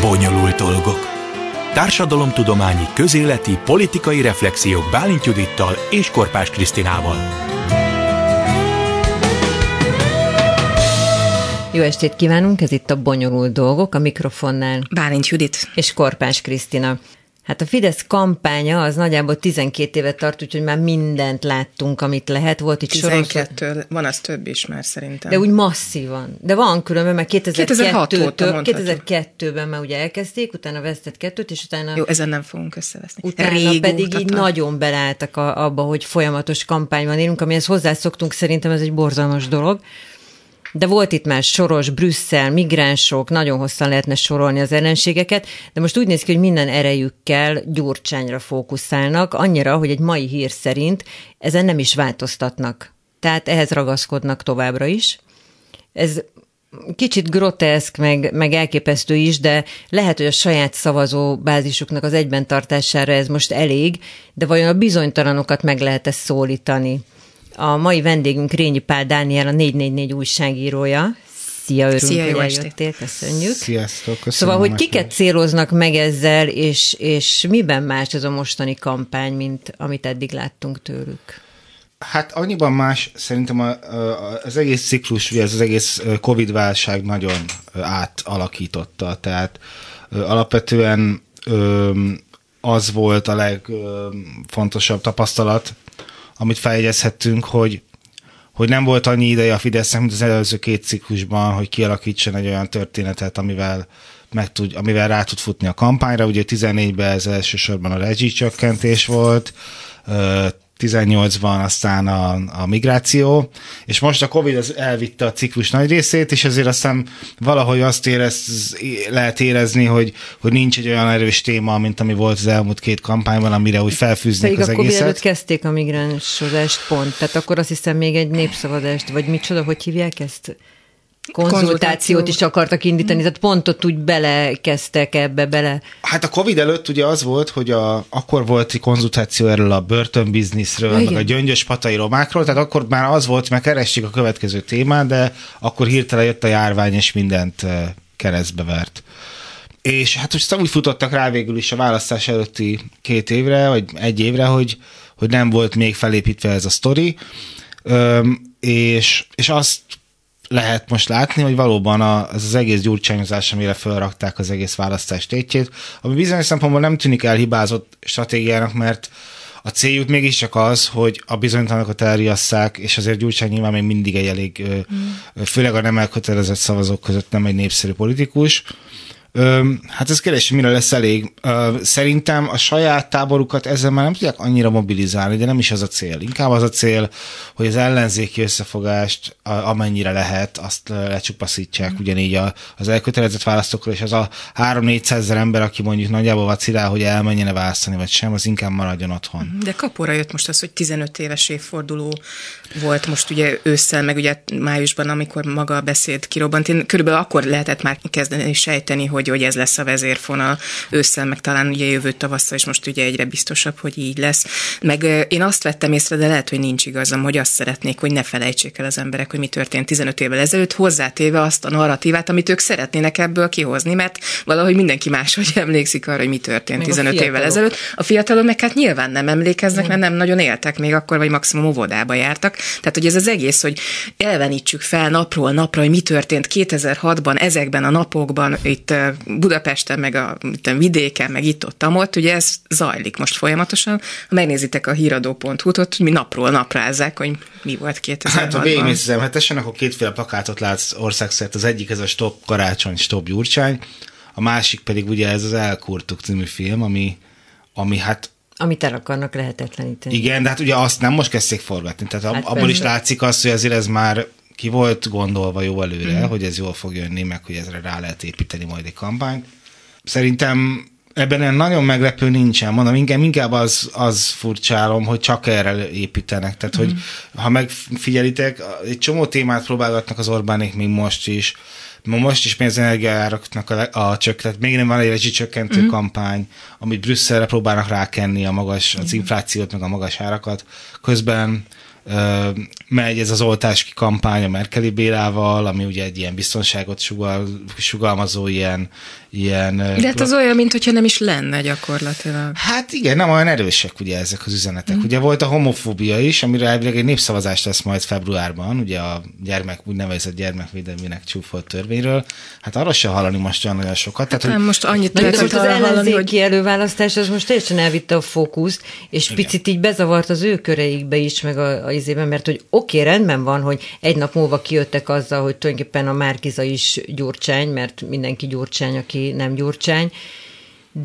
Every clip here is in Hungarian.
Bonyolult dolgok. Társadalomtudományi, közéleti, politikai reflexiók Bálint Judittal és Korpás Krisztinával. Jó estét kívánunk, ez itt a Bonyolult Dolgok, a mikrofonnál. Bálint Judit. És Korpás Krisztina. Hát a Fidesz kampánya az nagyjából 12 évet tart, úgyhogy már mindent láttunk, amit lehet. Volt itt 12, sorozat. van az több is már szerintem. De úgy masszívan. De van különben, mert 2002-től, 2002-ben már ugye elkezdték, utána vesztett kettőt, és utána... Jó, ezen nem fogunk összeveszni. Utána Régóta pedig így nagyon beleálltak a, abba, hogy folyamatos kampányban élünk, amihez hozzászoktunk, szerintem ez egy borzalmas dolog. De volt itt már Soros, Brüsszel, migránsok, nagyon hosszan lehetne sorolni az ellenségeket, de most úgy néz ki, hogy minden erejükkel Gyurcsányra fókuszálnak, annyira, hogy egy mai hír szerint ezen nem is változtatnak. Tehát ehhez ragaszkodnak továbbra is. Ez kicsit groteszk, meg, meg elképesztő is, de lehet, hogy a saját szavazó bázisuknak az egyben tartására ez most elég, de vajon a bizonytalanokat meg lehet ezt szólítani? A mai vendégünk Rényi Pál Dániel, a 444 újságírója. Szia, örülünk, Szia, hogy eljöttél, köszönjük. Sziasztok, köszönöm. Szóval, hogy kiket céloznak meg ezzel, és, és miben más ez a mostani kampány, mint amit eddig láttunk tőlük? Hát annyiban más, szerintem a, a, az egész ciklus, ugye ez az egész Covid-válság nagyon átalakította, tehát alapvetően az volt a legfontosabb tapasztalat, amit feljegyezhettünk, hogy hogy nem volt annyi ideje a Fidesznek, mint az előző két ciklusban, hogy kialakítson egy olyan történetet, amivel, meg tud, amivel rá tud futni a kampányra. Ugye 14-ben ez elsősorban a rezsicsökkentés volt, 18-ban aztán a, a migráció, és most a Covid az elvitte a ciklus nagy részét, és ezért aztán valahogy azt érez, lehet érezni, hogy, hogy nincs egy olyan erős téma, mint ami volt az elmúlt két kampányban, amire úgy felfűznék Pedig az akkor egészet. Pedig kezdték a migránsodást pont, tehát akkor azt hiszem még egy népszavazást, vagy micsoda, hogy hívják ezt? Konzultációt is akartak indítani, tehát pont ott úgy belekezdtek ebbe bele. Hát a Covid előtt ugye az volt, hogy a, akkor volt egy konzultáció erről a börtönbizniszről, meg a gyöngyös patai romákról, tehát akkor már az volt, mert keressük a következő témát, de akkor hirtelen jött a járvány, és mindent eh, keresztbe vert. És hát most úgy futottak rá végül is a választás előtti két évre, vagy egy évre, hogy, hogy nem volt még felépítve ez a sztori, Öm, és, és azt lehet most látni, hogy valóban a, ez az egész gyurcsányozás, amire felrakták az egész választás tétjét, ami bizonyos szempontból nem tűnik elhibázott stratégiának, mert a céljuk mégiscsak az, hogy a bizonytalanokat elriasszák, és azért Gyurcsány nyilván még mindig egy elég, mm. főleg a nem elkötelezett szavazók között nem egy népszerű politikus, hát ez kérdés, mire lesz elég. Szerintem a saját táborukat ezzel már nem tudják annyira mobilizálni, de nem is az a cél. Inkább az a cél, hogy az ellenzéki összefogást, amennyire lehet, azt lecsupaszítsák mm. ugyanígy a, az elkötelezett választókról, és az a 3-400 ezer ember, aki mondjuk nagyjából vacilál, hogy elmenjene választani, vagy sem, az inkább maradjon otthon. De kapóra jött most az, hogy 15 éves évforduló volt most ugye ősszel, meg ugye májusban, amikor maga a beszéd kirobbant. Én körülbelül akkor lehetett már kezdeni sejteni, hogy hogy, ez lesz a vezérfonal ősszel, meg talán ugye jövő tavasszal, és most ugye egyre biztosabb, hogy így lesz. Meg én azt vettem észre, de lehet, hogy nincs igazam, hogy azt szeretnék, hogy ne felejtsék el az emberek, hogy mi történt 15 évvel ezelőtt, hozzátéve azt a narratívát, amit ők szeretnének ebből kihozni, mert valahogy mindenki máshogy emlékszik arra, hogy mi történt még 15 évvel ezelőtt. A fiatalok meg hát nyilván nem emlékeznek, mert nem nagyon éltek még akkor, vagy maximum óvodába jártak. Tehát, hogy ez az egész, hogy elvenítsük fel napról napra, hogy mi történt 2006-ban, ezekben a napokban, itt Budapesten, meg a a vidéken, meg itt-ott, ott, ugye ez zajlik most folyamatosan. Ha megnézitek a híradó.hu-t, ott mi napról naprázzák, hogy mi volt 2006-ban. Hát ha végignézem, hát tessen, akkor kétféle plakátot látsz országszerte. Az egyik ez a Stop Karácsony, Stop Gyurcsány, a másik pedig ugye ez az Elkurtuk című film, ami, ami hát amit el akarnak lehetetleníteni. Igen, de hát ugye azt nem most kezdték forgatni. Tehát hát abból is látszik azt, hogy azért ez már ki volt gondolva jó előre, mm. hogy ez jól fog jönni, meg hogy ezre rá lehet építeni majd egy kampányt. Szerintem ebben nagyon meglepő nincsen, mondom, inkább, inkább az, az furcsálom, hogy csak erre építenek. Tehát, mm. hogy ha megfigyelitek, egy csomó témát próbálgatnak az Orbánék még most is, most is még az energiáraknak a, a csök, tehát még nem van egy rezsicsökkentő mm. kampány, amit Brüsszelre próbálnak rákenni a magas, az inflációt, meg a magas árakat. Közben megy ez az oltáski kampány a Merkeli Bélával, ami ugye egy ilyen biztonságot sugal, sugalmazó ilyen, ilyen... De hát az olyan, mint hogyha nem is lenne gyakorlatilag. Hát igen, nem olyan erősek ugye ezek az üzenetek. Mm. Ugye volt a homofóbia is, amire elvileg egy népszavazás lesz majd februárban, ugye a gyermek, úgynevezett gyermekvédelmének csúfolt törvényről. Hát arra se hallani most olyan nagyon sokat. Tehát, nem, hogy... most annyit lehet az hallani, hogy... előválasztás az most teljesen elvitte a fókuszt, és igen. picit így bezavart az ő köreikbe is, meg a, a izében, mert hogy oké, okay, rendben van, hogy egy nap múlva kijöttek azzal, hogy tulajdonképpen a Márkiza is gyurcsány, mert mindenki gyurcsány, aki nem gyurcsány,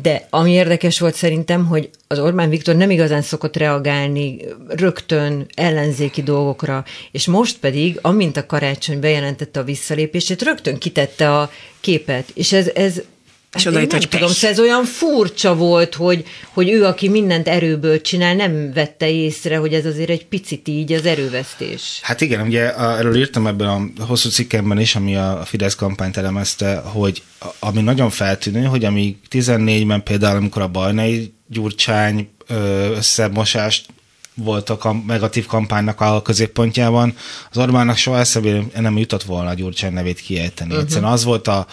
de ami érdekes volt szerintem, hogy az Orbán Viktor nem igazán szokott reagálni rögtön ellenzéki dolgokra, és most pedig, amint a karácsony bejelentette a visszalépését, rögtön kitette a képet, és ez, ez és hát oda nem tudom, szóval ez olyan furcsa volt, hogy, hogy ő, aki mindent erőből csinál, nem vette észre, hogy ez azért egy picit így az erővesztés. Hát igen, ugye erről írtam ebben a hosszú cikkemben is, ami a Fidesz kampányt elemezte, hogy ami nagyon feltűnő, hogy ami 14-ben például, amikor a Bajnai Gyurcsány összemosást volt a negatív kampánynak a középpontjában, az Orbánnak soha eszembe nem jutott volna a Gyurcsány nevét kiejteni. Uh-huh. Egyszerűen az volt a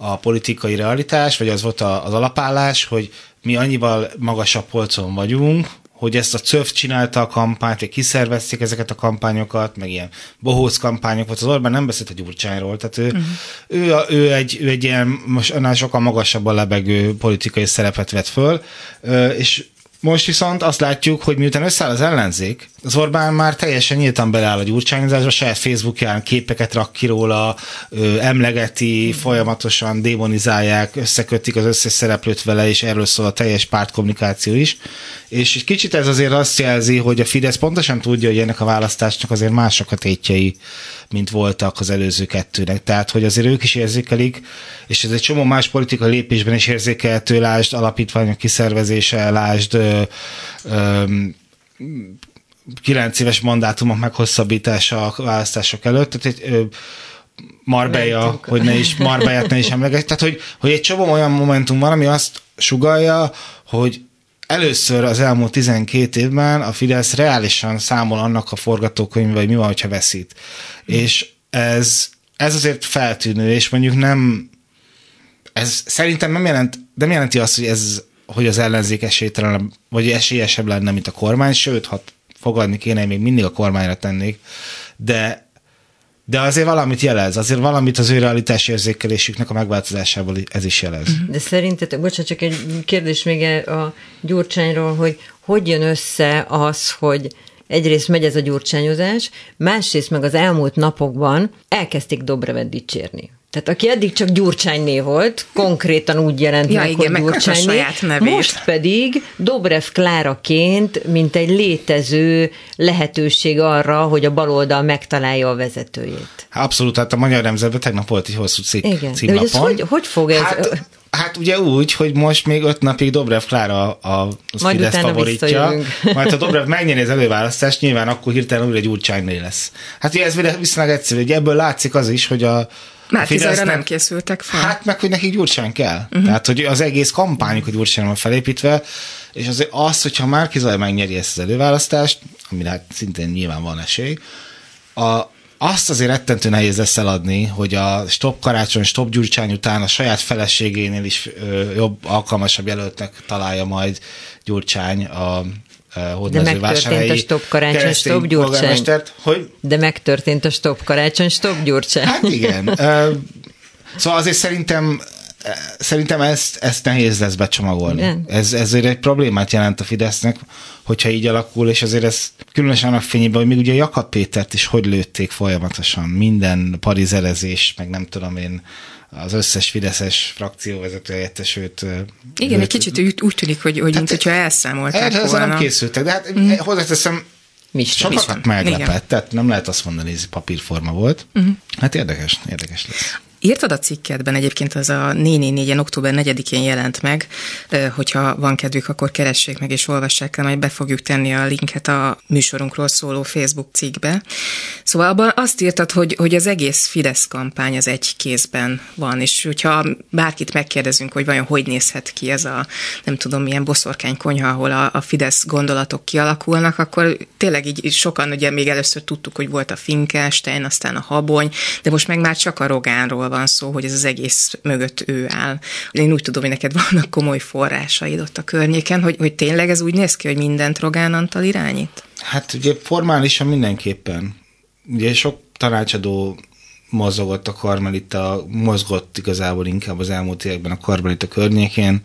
a politikai realitás, vagy az volt az alapállás, hogy mi annyival magasabb polcon vagyunk, hogy ezt a CÖF csinálta a kampányt, vagy kiszervezték ezeket a kampányokat, meg ilyen bohóc kampányok volt. Az Orbán nem beszélt a Gyurcsányról, tehát ő, uh-huh. ő, ő, egy, ő egy ilyen most annál sokkal magasabban lebegő politikai szerepet vett föl, és most viszont azt látjuk, hogy miután összeáll az ellenzék, az Orbán már teljesen nyíltan beleáll a gyurcsányozásba, saját Facebookján képeket rak ki róla, ö, emlegeti, folyamatosan démonizálják, összekötik az összes szereplőt vele, és erről szól a teljes pártkommunikáció is. És egy kicsit ez azért azt jelzi, hogy a Fidesz pontosan tudja, hogy ennek a választásnak azért mások a tétjei, mint voltak az előző kettőnek. Tehát, hogy azért ők is érzékelik, és ez egy csomó más politikai lépésben is érzékelhető, lásd alapítványok kiszervezése, lásd ö, ö, kilenc éves mandátumok meghosszabbítása a választások előtt, tehát egy ö, Marbella, hogy ne is, Marbellát ne is emleget. Tehát, hogy, hogy egy csomó olyan momentum van, ami azt sugalja, hogy először az elmúlt 12 évben a Fidesz reálisan számol annak a forgatókönyvvel, hogy mi van, hogyha veszít. Mm. És ez, ez azért feltűnő, és mondjuk nem ez szerintem nem jelent, nem jelenti azt, hogy ez hogy az ellenzék esélytelen, vagy esélyesebb lenne, mint a kormány, sőt, ha fogadni kéne, még mindig a kormányra tennék, de de azért valamit jelez, azért valamit az ő realitás érzékelésüknek a megváltozásából ez is jelez. De szerintetek, bocsánat, csak egy kérdés még a Gyurcsányról, hogy hogy jön össze az, hogy egyrészt megy ez a gyurcsányozás, másrészt meg az elmúlt napokban elkezdték Dobrevet dicsérni. Tehát aki eddig csak Gyurcsányné volt, konkrétan úgy jelent ja, meg, igen, hogy Gyurcsányné, most pedig Dobrev Kláraként, mint egy létező lehetőség arra, hogy a baloldal megtalálja a vezetőjét. Abszolút, hát a Magyar Nemzetben tegnap volt egy hosszú cikk Igen. címlapon. De hogy, hogy, hogy fog ez... Hát, Hát ugye úgy, hogy most még öt napig Dobrev Klára a, a Fidesz favoritja. Majd ha Dobrev megnyeri az előválasztást, nyilván akkor hirtelen újra egy Gyurcsányné lesz. Hát ugye ez viszonylag egyszerű, hogy ebből látszik az is, hogy a Márkizajra nem készültek fel. Hát meg, hogy nekik Gyurcsán kell. Uh-huh. Tehát, hogy az egész kampányuk a Gyurcsán van felépítve, és azért az, hogyha Márkizaj megnyeri ezt az előválasztást, amire hát szintén nyilván van esély, a, azt azért rettentő nehéz lesz eladni, hogy a Stop Karácsony, Stop Gyurcsány után a saját feleségénél is ö, jobb, alkalmasabb jelöltnek találja majd Gyurcsány a de megtörtént a stop karácsony, stop gyurcsány. Hogy? De megtörtént a stop karácsony, stop gyurcsány. Hát igen. szóval azért szerintem Szerintem ezt, ezt nehéz lesz becsomagolni. Igen. Ez, ezért egy problémát jelent a Fidesznek, hogyha így alakul, és azért ez különösen a fényében, hogy még ugye Jakab Pétert is hogy lőtték folyamatosan, minden parizerezés, meg nem tudom én, az összes fideszes frakcióvezető helyettes, őt... Igen, őt, egy kicsit úgy, úgy tűnik, hogy, hogy mint hogyha elszámolták erre volna. nem készültek, de hát mm. hozzáteszem, Mista, sokakat meglepett, Igen. tehát nem lehet azt mondani, hogy ez papírforma volt. Uh-huh. Hát érdekes, érdekes lesz. Írtad a cikkedben, egyébként az a 444 október 4-én jelent meg, hogyha van kedvük, akkor keressék meg és olvassák el, majd be fogjuk tenni a linket a műsorunkról szóló Facebook cikkbe. Szóval abban azt írtad, hogy, hogy az egész Fidesz kampány az egy kézben van, és hogyha bárkit megkérdezünk, hogy vajon hogy nézhet ki ez a nem tudom milyen boszorkány konyha, ahol a, a Fidesz gondolatok kialakulnak, akkor tényleg így sokan ugye még először tudtuk, hogy volt a Finkelstein, aztán a Habony, de most meg már csak a Rogánról van szó, hogy ez az egész mögött ő áll. Én úgy tudom, hogy neked vannak komoly forrásaid ott a környéken, hogy, hogy tényleg ez úgy néz ki, hogy mindent Rogán Antal irányít? Hát ugye formálisan mindenképpen. Ugye sok tanácsadó mozogott a Karmelita, mozgott igazából inkább az elmúlt években a Karmelita környékén.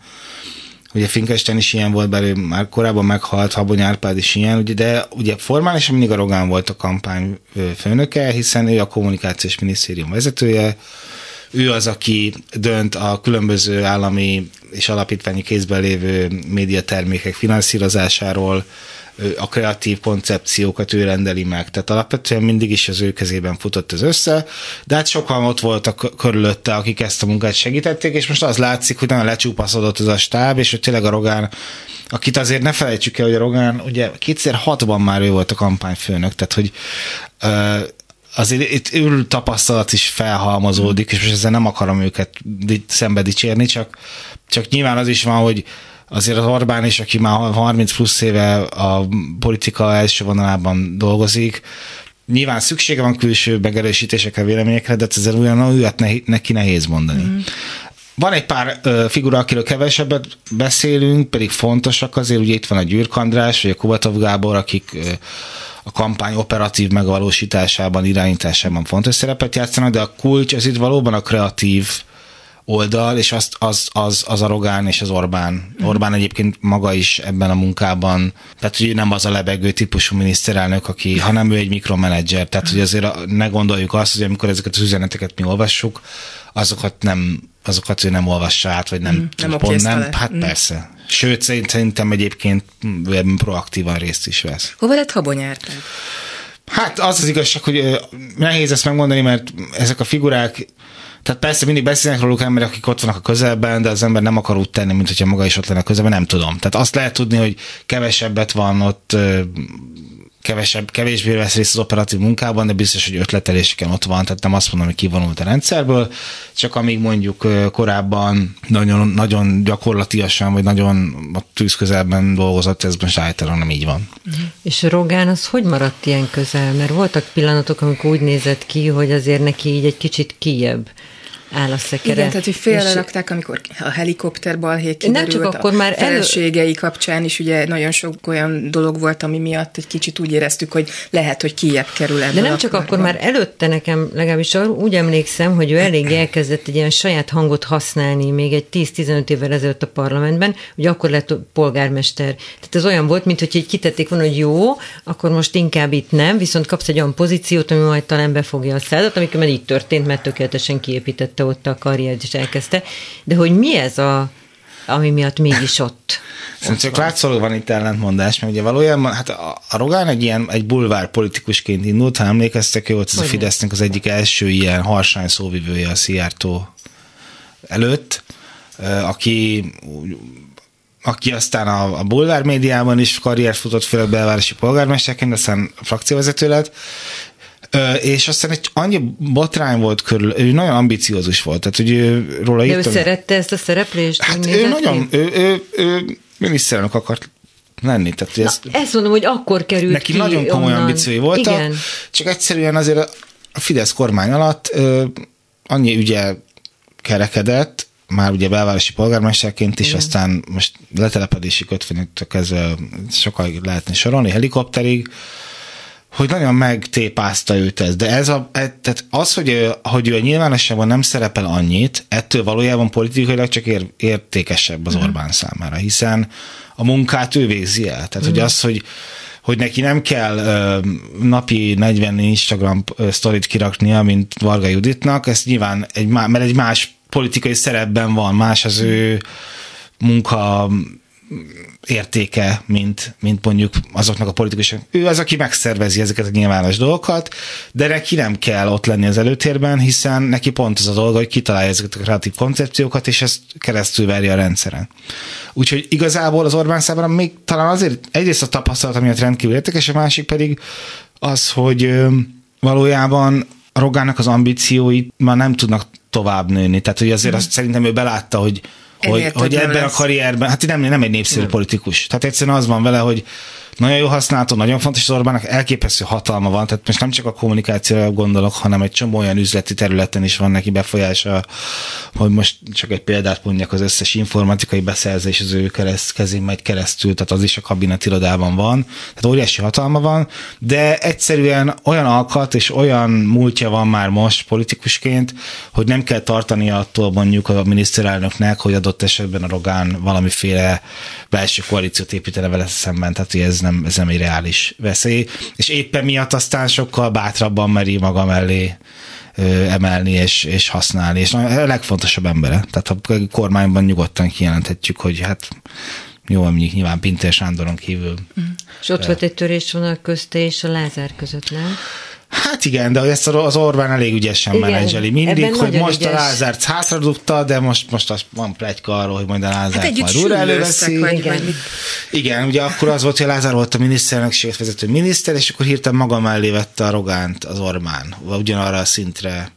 Ugye Finkesten is ilyen volt, bár ő már korábban meghalt, Habony Árpád is ilyen, ugye, de ugye formálisan mindig a Rogán volt a kampány főnöke, hiszen ő a kommunikációs minisztérium vezetője, ő az, aki dönt a különböző állami és alapítványi kézben lévő médiatermékek finanszírozásáról, a kreatív koncepciókat ő rendeli meg. Tehát alapvetően mindig is az ő kezében futott ez össze, de hát sokan ott voltak körülötte, akik ezt a munkát segítették, és most az látszik, hogy nagyon lecsúpaszodott az a stáb, és hogy tényleg a Rogán, akit azért ne felejtsük el, hogy a Rogán, ugye 2006-ban már ő volt a kampányfőnök, tehát hogy azért itt ül tapasztalat is felhalmozódik, és most ezzel nem akarom őket szembe dicsérni, csak, csak nyilván az is van, hogy azért az Orbán is, aki már 30 plusz éve a politika első vonalában dolgozik, nyilván szüksége van külső megerősítésekre, véleményekre, de ezzel olyan olyat neki nehéz mondani. Mm. Van egy pár figura, akiről kevesebbet beszélünk, pedig fontosak azért, ugye itt van a Gyürk András, vagy a Kubatov Gábor, akik a kampány operatív megvalósításában, irányításában fontos szerepet játszanak, de a kulcs az itt valóban a kreatív oldal, és azt, az, az, az a Rogán és az Orbán. Mm. Orbán egyébként maga is ebben a munkában, tehát hogy nem az a lebegő típusú miniszterelnök, aki, hanem ő egy mikromenedzser, tehát hogy azért ne gondoljuk azt, hogy amikor ezeket az üzeneteket mi olvassuk, azokat nem, azokat ő nem olvassa át, vagy nem, mm, nem pont nem. Hát mm. persze. Sőt, szerintem egyébként proaktívan részt is vesz. Hova lett Habonyárpád? Hát az az igazság, hogy nehéz ezt megmondani, mert ezek a figurák tehát persze mindig beszélnek róluk emberek, akik ott vannak a közelben, de az ember nem akar úgy tenni, mint hogyha maga is ott lenne a közelben, nem tudom. Tehát azt lehet tudni, hogy kevesebbet van ott kevesebb, kevésbé vesz részt az operatív munkában, de biztos, hogy ötleteléseken ott van, tehát nem azt mondom, hogy kivonult a rendszerből, csak amíg mondjuk korábban nagyon, nagyon gyakorlatiasan, vagy nagyon a tűz közelben dolgozott, ez most általában nem így van. És Rogán az hogy maradt ilyen közel? Mert voltak pillanatok, amikor úgy nézett ki, hogy azért neki így egy kicsit kijebb áll a szekere. Igen, tehát hogy félrerakták, amikor a helikopter balhé kiderült, nem csak akkor a már feleségei elő... kapcsán is ugye nagyon sok olyan dolog volt, ami miatt egy kicsit úgy éreztük, hogy lehet, hogy kiebb kerül ebből. De nem csak akkor, már előtte nekem legalábbis úgy emlékszem, hogy ő elég elkezdett egy ilyen saját hangot használni még egy 10-15 évvel ezelőtt a parlamentben, hogy akkor lett polgármester. Tehát ez olyan volt, mint hogy egy kitették volna, hogy jó, akkor most inkább itt nem, viszont kapsz egy olyan pozíciót, ami majd talán befogja a szádat, amikor már így történt, mert tökéletesen kiépítette ott a karriert is elkezdte, de hogy mi ez a ami miatt mégis ott. Szerintem csak látszólag van itt ellentmondás, mert ugye valójában hát a, a Rogán egy ilyen egy bulvár politikusként indult, ha emlékeztek, ő volt ez a Fidesznek az egyik első ilyen harsány szóvivője a Szijjártó előtt, aki aki aztán a, a bulvár médiában is karriert futott, főleg belvárosi polgármesterként, aztán frakcióvezető lett, és aztán egy annyi botrány volt körül, ő nagyon ambiciózus volt, tehát hogy ő, róla De ő szerette ezt a szereplést? Hát ő nagyon, ő, ő, ő miniszterelnök akart lenni. Tehát ez, Na, ezt mondom, hogy akkor került Neki ki nagyon komoly onnan. ambíciói voltak, Igen. csak egyszerűen azért a Fidesz kormány alatt ö, annyi ügye kerekedett, már ugye belvárosi polgármesterként is, Igen. aztán most letelepedési kötvényektől kezdve sokkal lehetne sorolni, helikopterig, hogy nagyon megtépázta őt ez, de ez a, e, tehát az, hogy ő, hogy ő a nyilvánosságban nem szerepel annyit, ettől valójában politikailag csak ér, értékesebb az mm. Orbán számára, hiszen a munkát ő végzi el. Tehát, mm. hogy az, hogy hogy neki nem kell uh, napi 40 Instagram sztorit kiraknia, mint Varga Juditnak, ez nyilván egy, mert egy más politikai szerepben van, más az ő munka értéke, mint, mint mondjuk azoknak a politikusok. Ő az, aki megszervezi ezeket a nyilvános dolgokat, de neki nem kell ott lenni az előtérben, hiszen neki pont az a dolga, hogy kitalálja ezeket a kreatív koncepciókat, és ezt keresztül verje a rendszeren. Úgyhogy igazából az Orbán számára még talán azért egyrészt a tapasztalat, miatt rendkívül értékes, a másik pedig az, hogy valójában Rogának az ambíciói már nem tudnak tovább nőni. Tehát, hogy azért mm. azt szerintem ő belátta, hogy hogy, hogy ebben lesz. a karrierben, hát nem, nem egy népszerű nem. politikus. Tehát egyszerűen az van vele, hogy nagyon jó használható, nagyon fontos, az Orbánnak elképesztő hatalma van, tehát most nem csak a kommunikációra gondolok, hanem egy csomó olyan üzleti területen is van neki befolyása, hogy most csak egy példát mondjak, az összes informatikai beszerzés az ő kereszt, kezén megy keresztül, tehát az is a kabinet irodában van, tehát óriási hatalma van, de egyszerűen olyan alkat és olyan múltja van már most politikusként, hogy nem kell tartani attól mondjuk a miniszterelnöknek, hogy adott esetben a Rogán valamiféle belső koalíciót építene vele szemben, tehát ez nem, ez nem egy reális veszély, és éppen miatt aztán sokkal bátrabban meri maga mellé emelni és, és használni, és a legfontosabb embere. Tehát a kormányban nyugodtan kijelenthetjük, hogy hát jó, mondjuk nyilván Pintér Sándoron kívül. Mm. És ott volt egy törésvonal közte és a Lázár között, nem? Hát igen, de ezt az Orbán elég ügyesen igen, menedzseli mindig, hogy most ügyes. a Lázárt hátradugta, de most, most az van plegyka arról, hogy majd a Lázárt hát majd újra előveszi. Vagy, igen. Vagy igen, ugye akkor az volt, hogy a Lázár volt a miniszterelnökséget vezető miniszter, és akkor hirtelen maga mellé vette a Rogánt az Orbán, ugyanarra a szintre.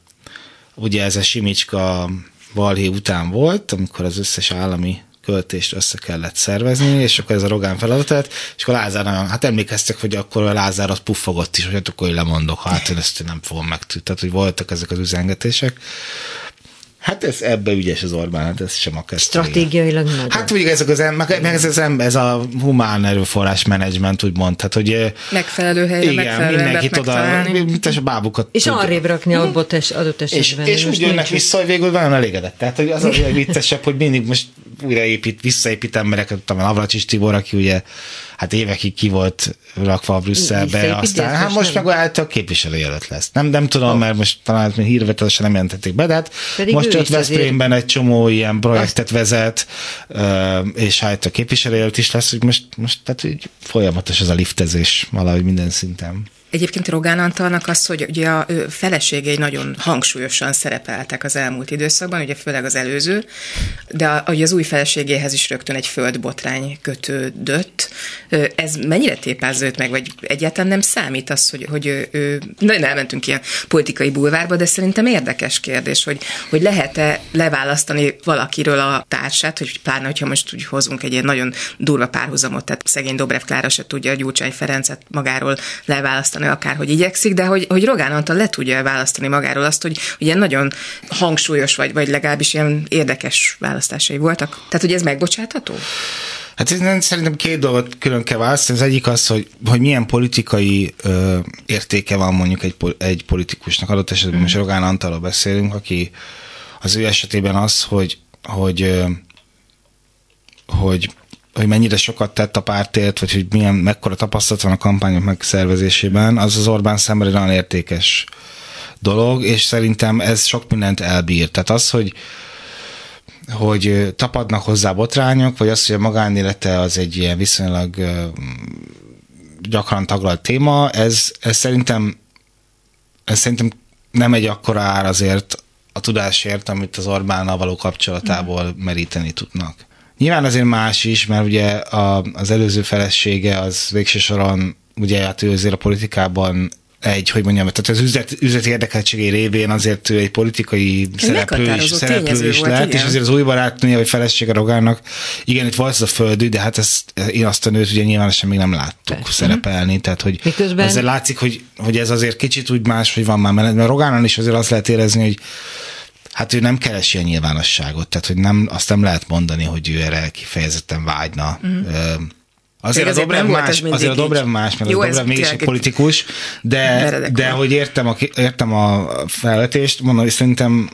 Ugye ez a Simicska Valhé után volt, amikor az összes állami költést össze kellett szervezni, és akkor ez a Rogán feladatát, és akkor Lázár nagyon, hát emlékeztek, hogy akkor a Lázár az puffogott is, hogy hát akkor én lemondok, hát én ezt nem fogom megtűnni. Tehát, hogy voltak ezek az üzengetések. Hát ez ebbe ügyes az Orbán, hát ez sem akar. Stratégiailag nagyon. Hát ugye ezek az, meg, meg ez, az, ez a humán erőforrás menedzsment, úgymond. Tehát, hogy megfelelő helyre, igen, megfelelő mindenkit oda, mint a bábukat. És tud. arrébb rakni a bot es, adott esetben. És, és úgy jönnek vissza, hogy végül nagyon elégedett. Tehát, hogy az a viccesebb, hogy mindig most újraépít, visszaépít embereket, tudom, Navracsis Tibor, aki ugye hát évekig ki volt rakva a Brüsszelbe, aztán hát most meg által képviselőjelölt lesz. Nem, nem tudom, oh. mert most talán hírvetesen nem jelentették be, de hát Pedig most ott Veszprémben egy csomó ilyen projektet vezet, és hát a képviselőjelölt is lesz, hogy most, most tehát hogy folyamatos ez a liftezés valahogy minden szinten. Egyébként Rogán Antalnak az, hogy ugye a feleségei nagyon hangsúlyosan szerepeltek az elmúlt időszakban, ugye főleg az előző, de a, az új feleségéhez is rögtön egy földbotrány kötődött. Ez mennyire tépázza meg, vagy egyáltalán nem számít az, hogy, hogy ő, ő nagyon elmentünk ilyen politikai bulvárba, de szerintem érdekes kérdés, hogy, hogy lehet-e leválasztani valakiről a társát, hogy pláne, hogyha most úgy hozunk egy ilyen nagyon durva párhuzamot, tehát szegény Dobrev Klára se tudja a Gyurcsány Ferencet magáról leválasztani, választani, akárhogy igyekszik, de hogy, hogy Rogán Antal le tudja választani magáról azt, hogy ilyen nagyon hangsúlyos, vagy, vagy legalábbis ilyen érdekes választásai voltak. Tehát, hogy ez megbocsátható? Hát ez szerintem két dolgot külön kell választani. Az egyik az, hogy, hogy milyen politikai ö, értéke van mondjuk egy, egy politikusnak. Adott esetben mm. most Rogán Antalról beszélünk, aki az ő esetében az, hogy, hogy, ö, hogy hogy mennyire sokat tett a pártért, vagy hogy milyen, mekkora tapasztalat van a kampányok megszervezésében, az az Orbán számára nagyon értékes dolog, és szerintem ez sok mindent elbír. Tehát az, hogy hogy tapadnak hozzá botrányok, vagy az, hogy a magánélete az egy ilyen viszonylag gyakran taglalt téma, ez, ez szerintem ez szerintem nem egy akkora ár azért a tudásért, amit az Orbánnal való kapcsolatából meríteni tudnak. Nyilván azért más is, mert ugye a, az előző felesége az végső soron, ugye hát ő azért a politikában egy, hogy mondjam, tehát az üzlet, üzleti érdekeltségé révén azért ő egy politikai szereplő is, szereplő is lett, és azért az új barátnője, vagy felesége Rogának, igen, itt volt ez a földű, de hát ezt, én azt a nőt ugye nyilvánosan még nem láttuk Persze. szerepelni, tehát hogy Miközben... azért látszik, hogy, hogy ez azért kicsit úgy más, hogy van már mellett, mert Rogánon is azért azt lehet érezni, hogy Hát ő nem keres ilyen nyilvánosságot, tehát hogy nem, azt nem lehet mondani, hogy ő erre kifejezetten vágyna. Mm. Azért a, Dobrev más, azért a Dobrev más, mert Jó, a Dobrev mégis egy politikus, de, de hogy értem a, értem a felvetést, mondom, hogy szerintem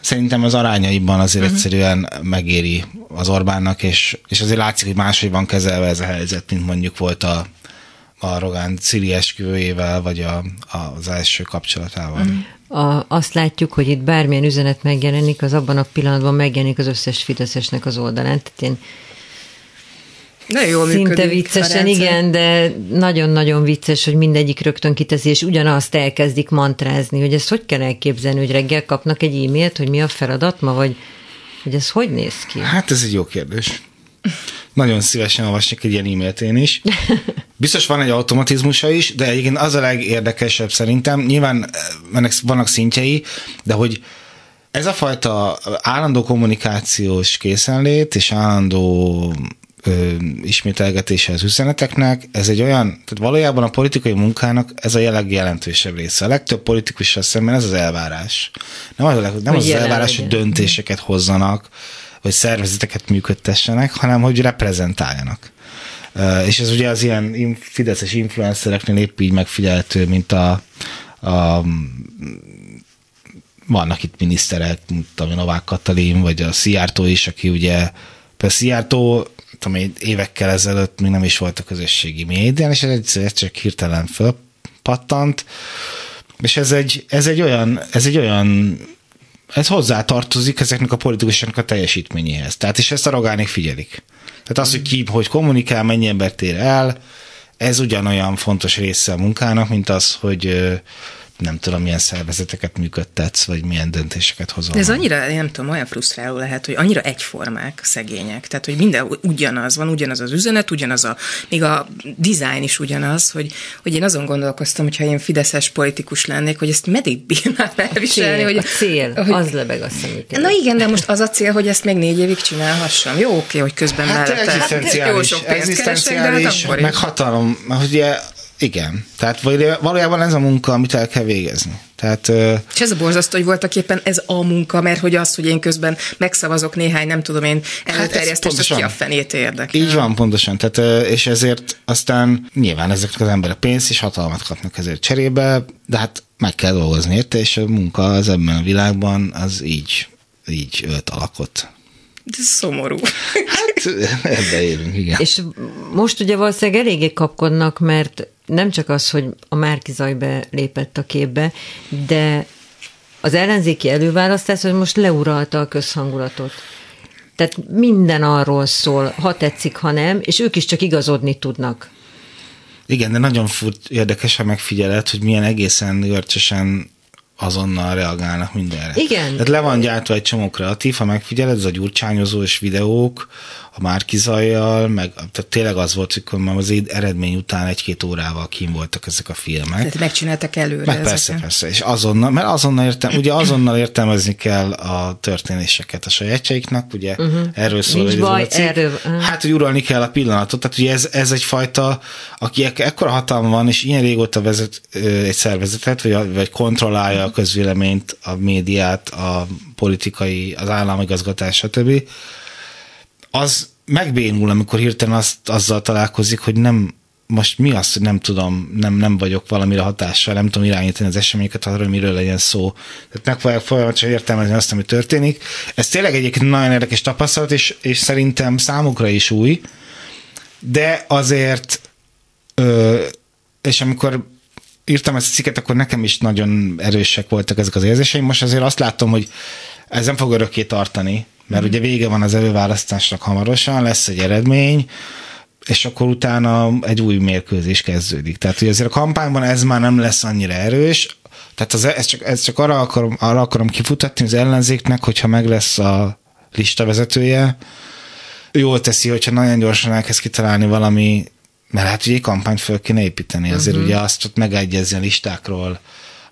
Szerintem az arányaiban azért uh-huh. egyszerűen megéri az Orbánnak, és, és azért látszik, hogy máshogy van kezelve ez a helyzet, mint mondjuk volt a, a Rogán Cili esküvőjével, vagy a, a, az első kapcsolatával. Uh-huh a, azt látjuk, hogy itt bármilyen üzenet megjelenik, az abban a pillanatban megjelenik az összes Fideszesnek az oldalán. Tehát én De jól Szinte működik viccesen, igen, de nagyon-nagyon vicces, hogy mindegyik rögtön kiteszi, és ugyanazt elkezdik mantrázni, hogy ezt hogy kell elképzelni, hogy reggel kapnak egy e-mailt, hogy mi a feladat ma, vagy hogy ez hogy néz ki? Hát ez egy jó kérdés. Nagyon szívesen olvasnék egy ilyen e-mailt én is. Biztos van egy automatizmusa is, de egyébként az a legérdekesebb szerintem. Nyilván eh, ennek vannak szintjei, de hogy ez a fajta állandó kommunikációs készenlét és állandó ö, ismételgetése az üzeneteknek, ez egy olyan, tehát valójában a politikai munkának ez a jelenleg jelentősebb része. A legtöbb politikussal szemben ez az elvárás. Nem az, nem Hogy az, az elvárás, hogy döntéseket hozzanak, vagy szervezeteket működtessenek, hanem hogy reprezentáljanak. És ez ugye az ilyen fideszes influencereknél épp így megfigyelhető, mint a, a vannak itt miniszterek, mint én, Novák Katalin, vagy a Szijjártó is, aki ugye, persze Szijjártó, tudom, évekkel ezelőtt még nem is volt a közösségi médián, és ez egyszer csak hirtelen fölpattant, és ez egy, ez egy olyan, ez egy olyan ez hozzá tartozik ezeknek a politikusoknak a teljesítményéhez. Tehát, és ezt a rogánék figyelik. Tehát az, hogy ki, hogy kommunikál, mennyi embert ér el, ez ugyanolyan fontos része a munkának, mint az, hogy nem tudom, milyen szervezeteket működtetsz, vagy milyen döntéseket hozol. De ez annyira, nem tudom, olyan frusztráló lehet, hogy annyira egyformák, szegények. Tehát, hogy minden ugyanaz van, ugyanaz az üzenet, ugyanaz a, még a design is ugyanaz, hogy, hogy én azon gondolkoztam, hogyha én fideszes politikus lennék, hogy ezt meddig bírnám elviselni. Cél, hogy, a cél, hogy, az lebeg a szemüket. Na igen, de most az a cél, hogy ezt még négy évig csinálhassam. Jó, oké, hogy közben Hát mellette. jó egzisztenciális, sok pénzt keresek, de hát akkor meg is. hatalom, mert ugye igen. Tehát valójában ez a munka, amit el kell végezni. Tehát És ez a borzasztó, hogy voltak éppen ez a munka, mert hogy az, hogy én közben megszavazok néhány, nem tudom én, előterjesztést, hát pontosan. ki a fenét érdekel. Így van, pontosan. Tehát, és ezért aztán nyilván ezek az emberek pénzt és hatalmat kapnak ezért cserébe, de hát meg kell dolgozni érte, és a munka az ebben a világban az így, így ölt alakot. De szomorú. Hát ebbe élünk, igen. És most ugye valószínűleg eléggé kapkodnak, mert nem csak az, hogy a Márki Zaj lépett a képbe, de az ellenzéki előválasztás, hogy most leuralta a közhangulatot. Tehát minden arról szól, ha tetszik, ha nem, és ők is csak igazodni tudnak. Igen, de nagyon fut, érdekes a megfigyelet, hogy milyen egészen görcsösen azonnal reagálnak mindenre. Igen. Tehát le van gyártva egy csomó kreatív, ha megfigyeled, ez a gyurcsányozós videók, a Márkizajjal, meg tehát tényleg az volt, hogy már az eredmény után egy-két órával kim voltak ezek a filmek. Tehát megcsináltak előre Meg persze, ezeket. persze, és azonnal, mert azonnal értem, ugye azonnal értelmezni kell a történéseket a sajátjaiknak, ugye uh-huh. erről szól Nincs ez baj, cikk. erről- uh. Hát, hogy uralni kell a pillanatot, tehát ugye ez, ez egyfajta, aki ek- ekkora hatalma van, és ilyen régóta vezet egy szervezetet, vagy, vagy kontrollálja a közvéleményt, a médiát, a politikai, az államigazgatás, stb., az megbénul, amikor hirtelen azt, azzal találkozik, hogy nem, most mi az, hogy nem tudom, nem, nem vagyok valamire hatással, nem tudom irányítani az eseményeket arra, miről legyen szó. Tehát megpróbálják folyamatosan értelmezni azt, ami történik. Ez tényleg egyébként nagyon érdekes tapasztalat, és, és szerintem számukra is új, de azért, ö, és amikor írtam ezt a cikket, akkor nekem is nagyon erősek voltak ezek az érzéseim. Most azért azt látom, hogy ez nem fog örökké tartani, mert ugye vége van az előválasztásnak hamarosan, lesz egy eredmény, és akkor utána egy új mérkőzés kezdődik. Tehát, hogy azért a kampányban ez már nem lesz annyira erős, tehát az, ez csak, ez csak arra, akarom, arra akarom kifutatni az ellenzéknek, hogyha meg lesz a lista vezetője, jól teszi, hogyha nagyon gyorsan elkezd kitalálni valami, mert hát ugye egy kampányt föl kéne építeni, azért uh-huh. ugye azt ott megegyezni a listákról,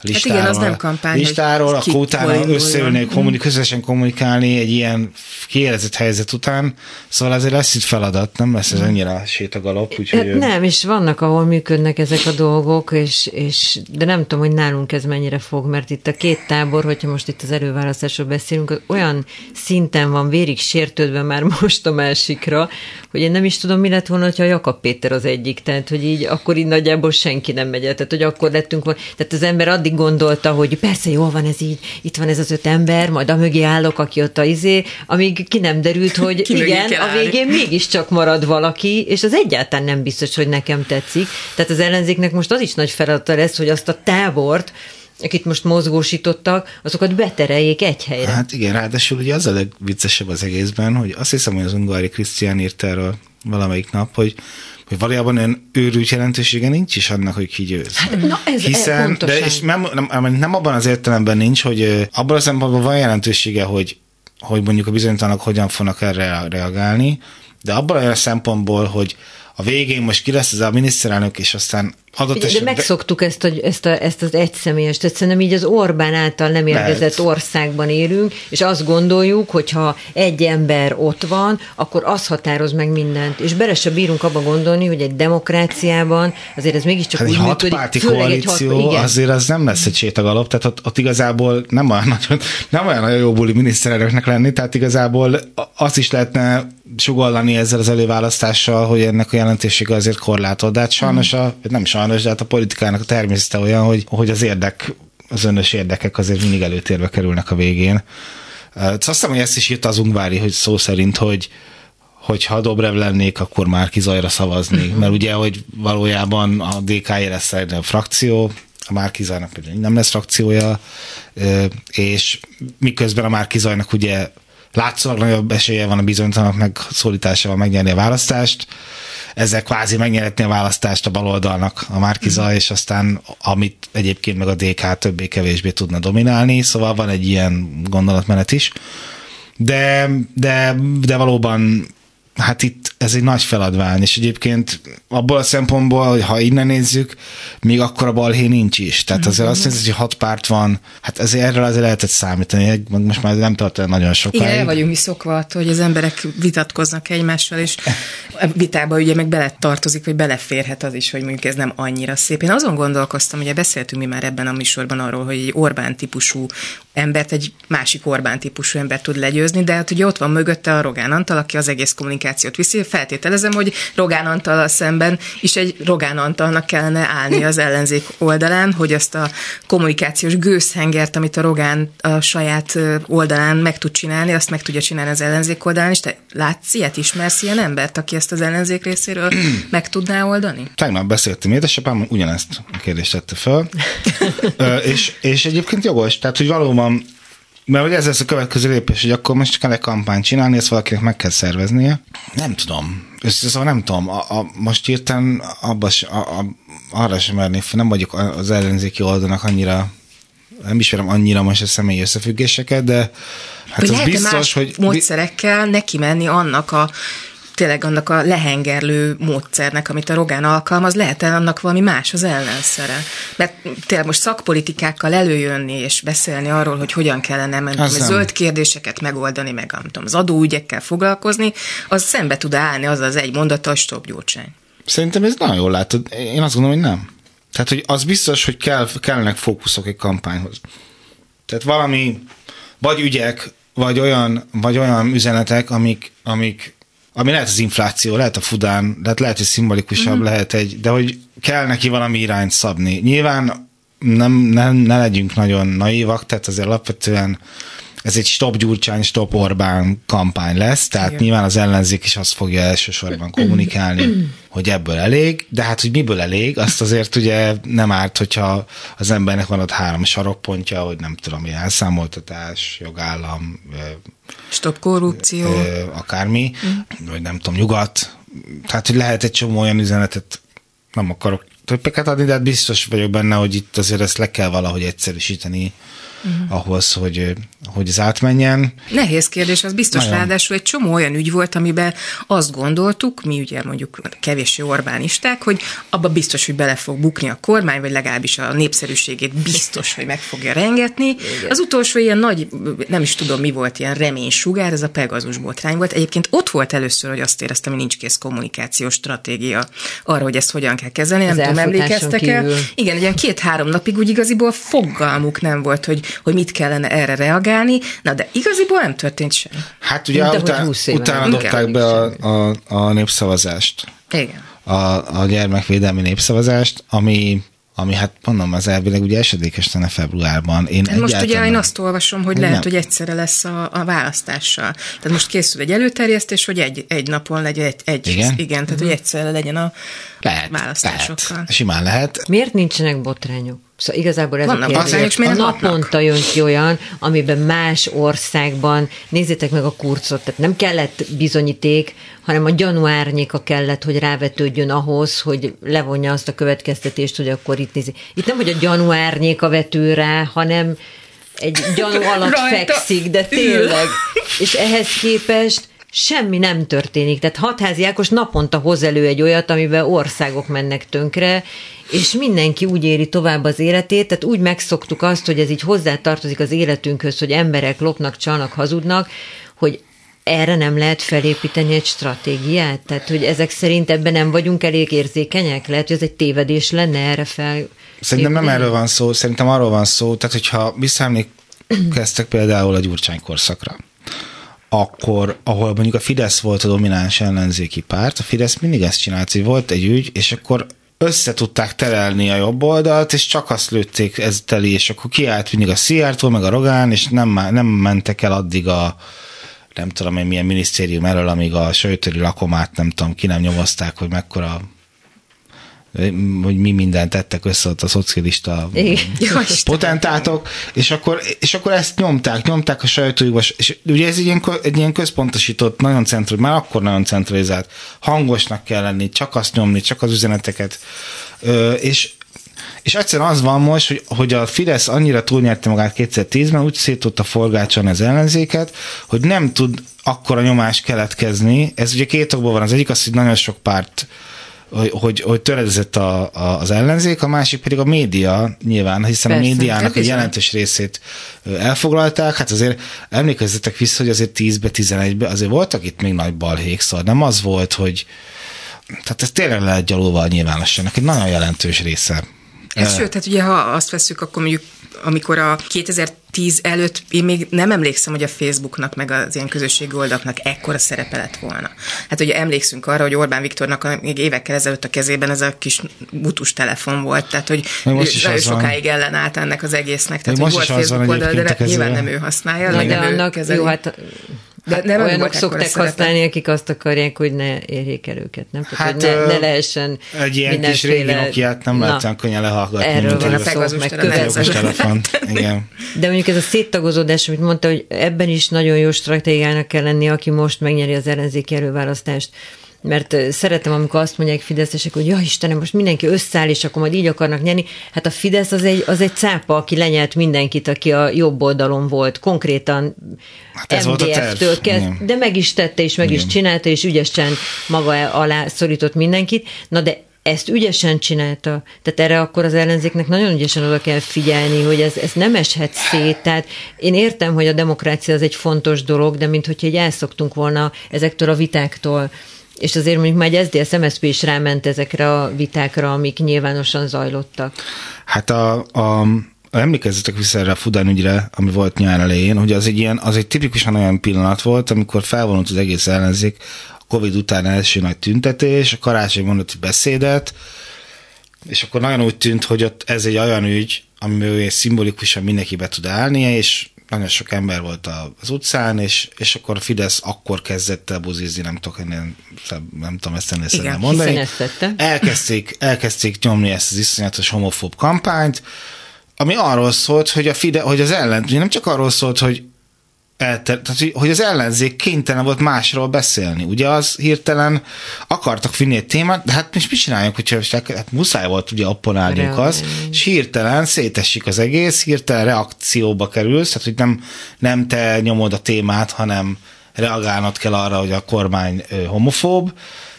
listáról, igen, az nem kampány, listáról, akkor utána összeülni, kommunik, közösen kommunikálni egy ilyen kiélezett helyzet után, szóval azért lesz itt feladat, nem lesz ez annyira sétagalop, úgyhogy... Hát nem, és vannak, ahol működnek ezek a dolgok, és, és, de nem tudom, hogy nálunk ez mennyire fog, mert itt a két tábor, hogyha most itt az előválasztásról beszélünk, az olyan szinten van vérig sértődve már most a másikra, hogy én nem is tudom, mi lett volna, hogyha Jakab Péter az egyik, tehát hogy így akkor így nagyjából senki nem megy el, tehát hogy akkor lettünk volna, tehát az ember addig gondolta, hogy persze jól van ez így, itt van ez az öt ember, majd a mögé állok, aki ott a izé, amíg ki nem derült, hogy Ki igen, a állni. végén mégiscsak marad valaki, és az egyáltalán nem biztos, hogy nekem tetszik. Tehát az ellenzéknek most az is nagy feladata lesz, hogy azt a tábort, akit most mozgósítottak, azokat betereljék egy helyre. Hát, igen, ráadásul ugye az a legviccesebb az egészben, hogy azt hiszem, hogy az Ungari Krisztián írt erről valamelyik nap, hogy hogy valójában olyan őrült jelentősége nincs is annak, hogy ki győz. Hát, na ez Hiszen, de és nem, nem, nem abban az értelemben nincs, hogy abban az szempontból van jelentősége, hogy, hogy mondjuk a bizonytalanok hogyan fognak erre reagálni, de abban a szempontból, hogy a végén most ki lesz ez a miniszterelnök, és aztán adott Ugye. De megszoktuk ezt, a, ezt, a, ezt az egyszemélyes, tehát szerintem így az Orbán által nem érkezett Lehet. országban élünk, és azt gondoljuk, hogy ha egy ember ott van, akkor az határoz meg mindent. És bele se bírunk abba gondolni, hogy egy demokráciában azért ez mégiscsak hát úgy egy. Hatpárti koalíció, egy hat, azért az nem lesz egy sétagalop, tehát ott, ott igazából nem olyan nagyon, nem olyan nagyon jó buli miniszterelnöknek lenni, tehát igazából azt is lehetne sugallani ezzel az előválasztással, hogy ennek a jelentősége azért korlátolt. De hát sajnos, a, nem sajnos, de hát a politikának a természete olyan, hogy, hogy az érdek, az önös érdekek azért mindig előtérbe kerülnek a végén. Azt hiszem, hogy ezt is írta az Ungvári, hogy szó szerint, hogy, hogy ha Dobrev lennék, akkor már kizajra szavazni. Uh-huh. Mert ugye, hogy valójában a DK lesz egy frakció, a Márkizajnak pedig nem lesz frakciója, és miközben a Márkizajnak ugye látszólag nagyobb esélye van a bizonytalanok megszólításával megnyerni a választást, ezzel kvázi megnyerhetni a választást a baloldalnak a Márkiza, mm. és aztán amit egyébként meg a DK többé-kevésbé tudna dominálni, szóval van egy ilyen gondolatmenet is. De, de, de valóban hát itt ez egy nagy feladvány, és egyébként abból a szempontból, hogy ha innen nézzük, még akkor a balhé nincs is. Tehát azért azt nézzük, hogy hat párt van, hát ezért erről azért lehetett számítani, most már nem tart nagyon sokáig. Igen, vagyunk mi szokva attól, hogy az emberek vitatkoznak egymással, és a vitába ugye meg bele tartozik, vagy beleférhet az is, hogy mondjuk ez nem annyira szép. Én azon gondolkoztam, ugye beszéltünk mi már ebben a műsorban arról, hogy egy Orbán típusú embert egy másik Orbán típusú ember tud legyőzni, de hát ugye ott van mögötte a Rogán Antal, aki az egész kommunikációt viszi. Feltételezem, hogy Rogán Antal szemben is egy Rogán Antalnak kellene állni az ellenzék oldalán, hogy azt a kommunikációs gőzhengert, amit a Rogán a saját oldalán meg tud csinálni, azt meg tudja csinálni az ellenzék oldalán, és te látsz ilyet, ismersz ilyen embert, aki ezt az ellenzék részéről meg tudná oldani? Tegnap beszéltem édesapám, ugyanezt a kérdést tette fel, és, és egyébként jogos, tehát hogy valóban mert hogy ez lesz a következő lépés, hogy akkor most kell egy kampányt csinálni, ezt valakinek meg kell szerveznie. Nem tudom. Szóval nem tudom. A, a, most írtam abba, a, a, arra sem mernék, nem vagyok az ellenzéki oldalnak annyira nem ismerem annyira most a személyi összefüggéseket, de hát hogy az biztos, hogy... módszerekkel neki menni annak a tényleg annak a lehengerlő módszernek, amit a Rogán alkalmaz, lehet -e annak valami más az ellenszere? Mert tényleg most szakpolitikákkal előjönni és beszélni arról, hogy hogyan kellene menni, a zöld kérdéseket megoldani, meg nem tudom, az adóügyekkel foglalkozni, az szembe tud állni az az egy mondattal, stop gyurcsány. Szerintem ez nagyon jól látod. Én azt gondolom, hogy nem. Tehát, hogy az biztos, hogy kell, kellenek fókuszok egy kampányhoz. Tehát valami, vagy ügyek, vagy olyan, vagy olyan üzenetek, amik, amik ami lehet az infláció, lehet a fudán, tehát lehet, hogy szimbolikusabb, mm-hmm. lehet egy, de hogy kell neki valami irányt szabni. Nyilván nem, nem, ne legyünk nagyon naívak, tehát azért alapvetően ez egy stop Gyurcsány, stop Orbán kampány lesz, tehát Igen. nyilván az ellenzék is azt fogja elsősorban kommunikálni, hogy ebből elég, de hát, hogy miből elég, azt azért ugye nem árt, hogyha az embernek van ott három sarokpontja, hogy nem tudom, ilyen elszámoltatás, jogállam, stop korrupció, akármi, mm. vagy nem tudom, nyugat, tehát, hogy lehet egy csomó olyan üzenetet, nem akarok többeket adni, de hát biztos vagyok benne, hogy itt azért ezt le kell valahogy egyszerűsíteni uh-huh. ahhoz, hogy, hogy ez átmenjen. Nehéz kérdés, az biztos Nagyon. ráadásul egy csomó olyan ügy volt, amiben azt gondoltuk, mi ugye mondjuk kevéssé Orbánisták, hogy abba biztos, hogy bele fog bukni a kormány, vagy legalábbis a népszerűségét biztos, hogy meg fogja rengetni. Igen. Az utolsó ilyen nagy, nem is tudom mi volt, ilyen reménysugár, ez a Pegazus botrány volt. Egyébként ott volt először, hogy azt éreztem, hogy nincs kész kommunikációs stratégia arra, hogy ezt hogyan kell kezelni. Nem tudom, emlékeztek el. Igen, egy ilyen két-három napig úgy igaziból fogalmuk nem volt, hogy hogy mit kellene erre reagálni, na de igaziból nem történt sem. Hát ugye de után, utána dobták be a, a, a népszavazást. Igen. A, a gyermekvédelmi népszavazást, ami ami hát mondom, az elvileg ugye esedékes lenne februárban. Én hát most ugye én azt olvasom, hogy lehet, nem. hogy egyszerre lesz a, a választással. Tehát most készül egy előterjesztés, hogy egy, egy napon legyen egy, egy igen? igen, tehát uh-huh. hogy egyszerre legyen a lehet, választásokkal. Lehet. Simán lehet. Miért nincsenek botrányok? Szóval igazából ez Vannak a kérdés. a naponta jön ki olyan, amiben más országban, nézzétek meg a kurcot, tehát nem kellett bizonyíték, hanem a gyanúárnyéka kellett, hogy rávetődjön ahhoz, hogy levonja azt a következtetést, hogy akkor itt nézi. Itt nem, hogy a gyanúárnyéka vető rá, hanem egy gyanú alatt Rajta fekszik, de tényleg. És ehhez képest semmi nem történik. Tehát hatházi Ákos naponta hoz elő egy olyat, amiben országok mennek tönkre, és mindenki úgy éri tovább az életét, tehát úgy megszoktuk azt, hogy ez így hozzátartozik az életünkhöz, hogy emberek lopnak, csalnak, hazudnak, hogy erre nem lehet felépíteni egy stratégiát? Tehát, hogy ezek szerint ebben nem vagyunk elég érzékenyek? Lehet, hogy ez egy tévedés lenne erre fel. Szerintem nem erről van szó, szerintem arról van szó, tehát hogyha visszaemlékeztek például a Gyurcsány korszakra, akkor, ahol mondjuk a Fidesz volt a domináns ellenzéki párt, a Fidesz mindig ezt csinált, hogy volt egy ügy, és akkor össze tudták terelni a jobb oldalt, és csak azt lőtték ez teli, és akkor kiállt mindig a Szijjártól, meg a Rogán, és nem, nem mentek el addig a nem tudom én milyen minisztérium erről, amíg a sőtöri lakomát nem tudom, ki nem nyomozták, hogy mekkora hogy mi mindent tettek össze ott a szocialista potentátok, és akkor, és akkor ezt nyomták, nyomták a sajtójukba, és ugye ez egy ilyen, egy ilyen központosított, nagyon centralizált, már akkor nagyon centralizált, hangosnak kell lenni, csak azt nyomni, csak az üzeneteket, és és egyszerűen az van most, hogy, hogy a Fidesz annyira túlnyerte magát 2010-ben, úgy szét tudta forgácsolni az ellenzéket, hogy nem tud akkora nyomás keletkezni. Ez ugye két okból van. Az egyik az, hogy nagyon sok párt hogy, hogy, hogy töredezett a, a, az ellenzék, a másik pedig a média nyilván, hiszen Persze, a médiának egy jelentős részét elfoglalták. Hát azért emlékezzetek vissza, hogy azért 10-be, 11-be azért voltak itt még nagy balhék, szóval nem az volt, hogy tehát ez tényleg lehet gyalulva a nyilvánosságnak, egy nagyon jelentős része. Ez sőt, tehát ugye ha azt veszük, akkor mondjuk amikor a 2010 előtt, én még nem emlékszem, hogy a Facebooknak, meg az ilyen közösségi oldalaknak ekkora szerepe lett volna. Hát ugye emlékszünk arra, hogy Orbán Viktornak még évekkel ezelőtt a kezében ez a kis butus telefon volt, tehát hogy most ő sokáig van. ellenállt ennek az egésznek. Tehát, hogy volt Facebook oldal, de nyilván nem ő használja. Na, de annak, jó, hát de hát nem olyanok szokták használni, akik azt akarják, hogy ne érjék el őket, nem? Tehát, hát, hogy ne, ne lehessen Egy ilyen kis régi Nokia-t nem lehet olyan könnyen lehallgatni. Erről van a meg telefont. Igen. De mondjuk ez a széttagozódás, amit mondta, hogy ebben is nagyon jó stratégiának kell lenni, aki most megnyeri az ellenzéki előválasztást mert szeretem, amikor azt mondják Fideszesek, hogy ja Istenem, most mindenki összeáll, és akkor majd így akarnak nyerni. Hát a Fidesz az egy, az egy cápa, aki lenyelt mindenkit, aki a jobb oldalon volt, konkrétan hát MDF-től kezd, de meg is tette, és meg Igen. is csinálta, és ügyesen maga alá szorított mindenkit. Na de ezt ügyesen csinálta. Tehát erre akkor az ellenzéknek nagyon ügyesen oda kell figyelni, hogy ez, ez nem eshet szét. Tehát én értem, hogy a demokrácia az egy fontos dolog, de mint hogyha egy elszoktunk volna ezektől a vitáktól, és azért mondjuk már egy SZDSZ MSZP is ráment ezekre a vitákra, amik nyilvánosan zajlottak. Hát a, a emlékezzetek vissza erre a Fudán ügyre, ami volt nyár elején, hogy az egy, ilyen, az egy tipikusan olyan pillanat volt, amikor felvonult az egész ellenzék, a Covid után első nagy tüntetés, a karácsony mondott beszédet, és akkor nagyon úgy tűnt, hogy ott ez egy olyan ügy, amiben szimbolikusan mindenki be tud állni, és nagyon sok ember volt az utcán, és, és akkor Fidesz akkor kezdett el buzizni, nem tudok ennél, nem tudom ezt ennél Igen, mondani. Elkezdték, elkezdték nyomni ezt az iszonyatos homofób kampányt, ami arról szólt, hogy, a Fide, hogy az ellen, nem csak arról szólt, hogy elter, tehát, hogy az ellenzék kénytelen volt másról beszélni. Ugye az hirtelen akartak vinni egy témát, de hát most mit csináljunk, hogyha hát muszáj volt ugye opponálniuk az, és hirtelen szétesik az egész, hirtelen reakcióba kerülsz, tehát hogy nem, nem te nyomod a témát, hanem reagálnod kell arra, hogy a kormány homofób,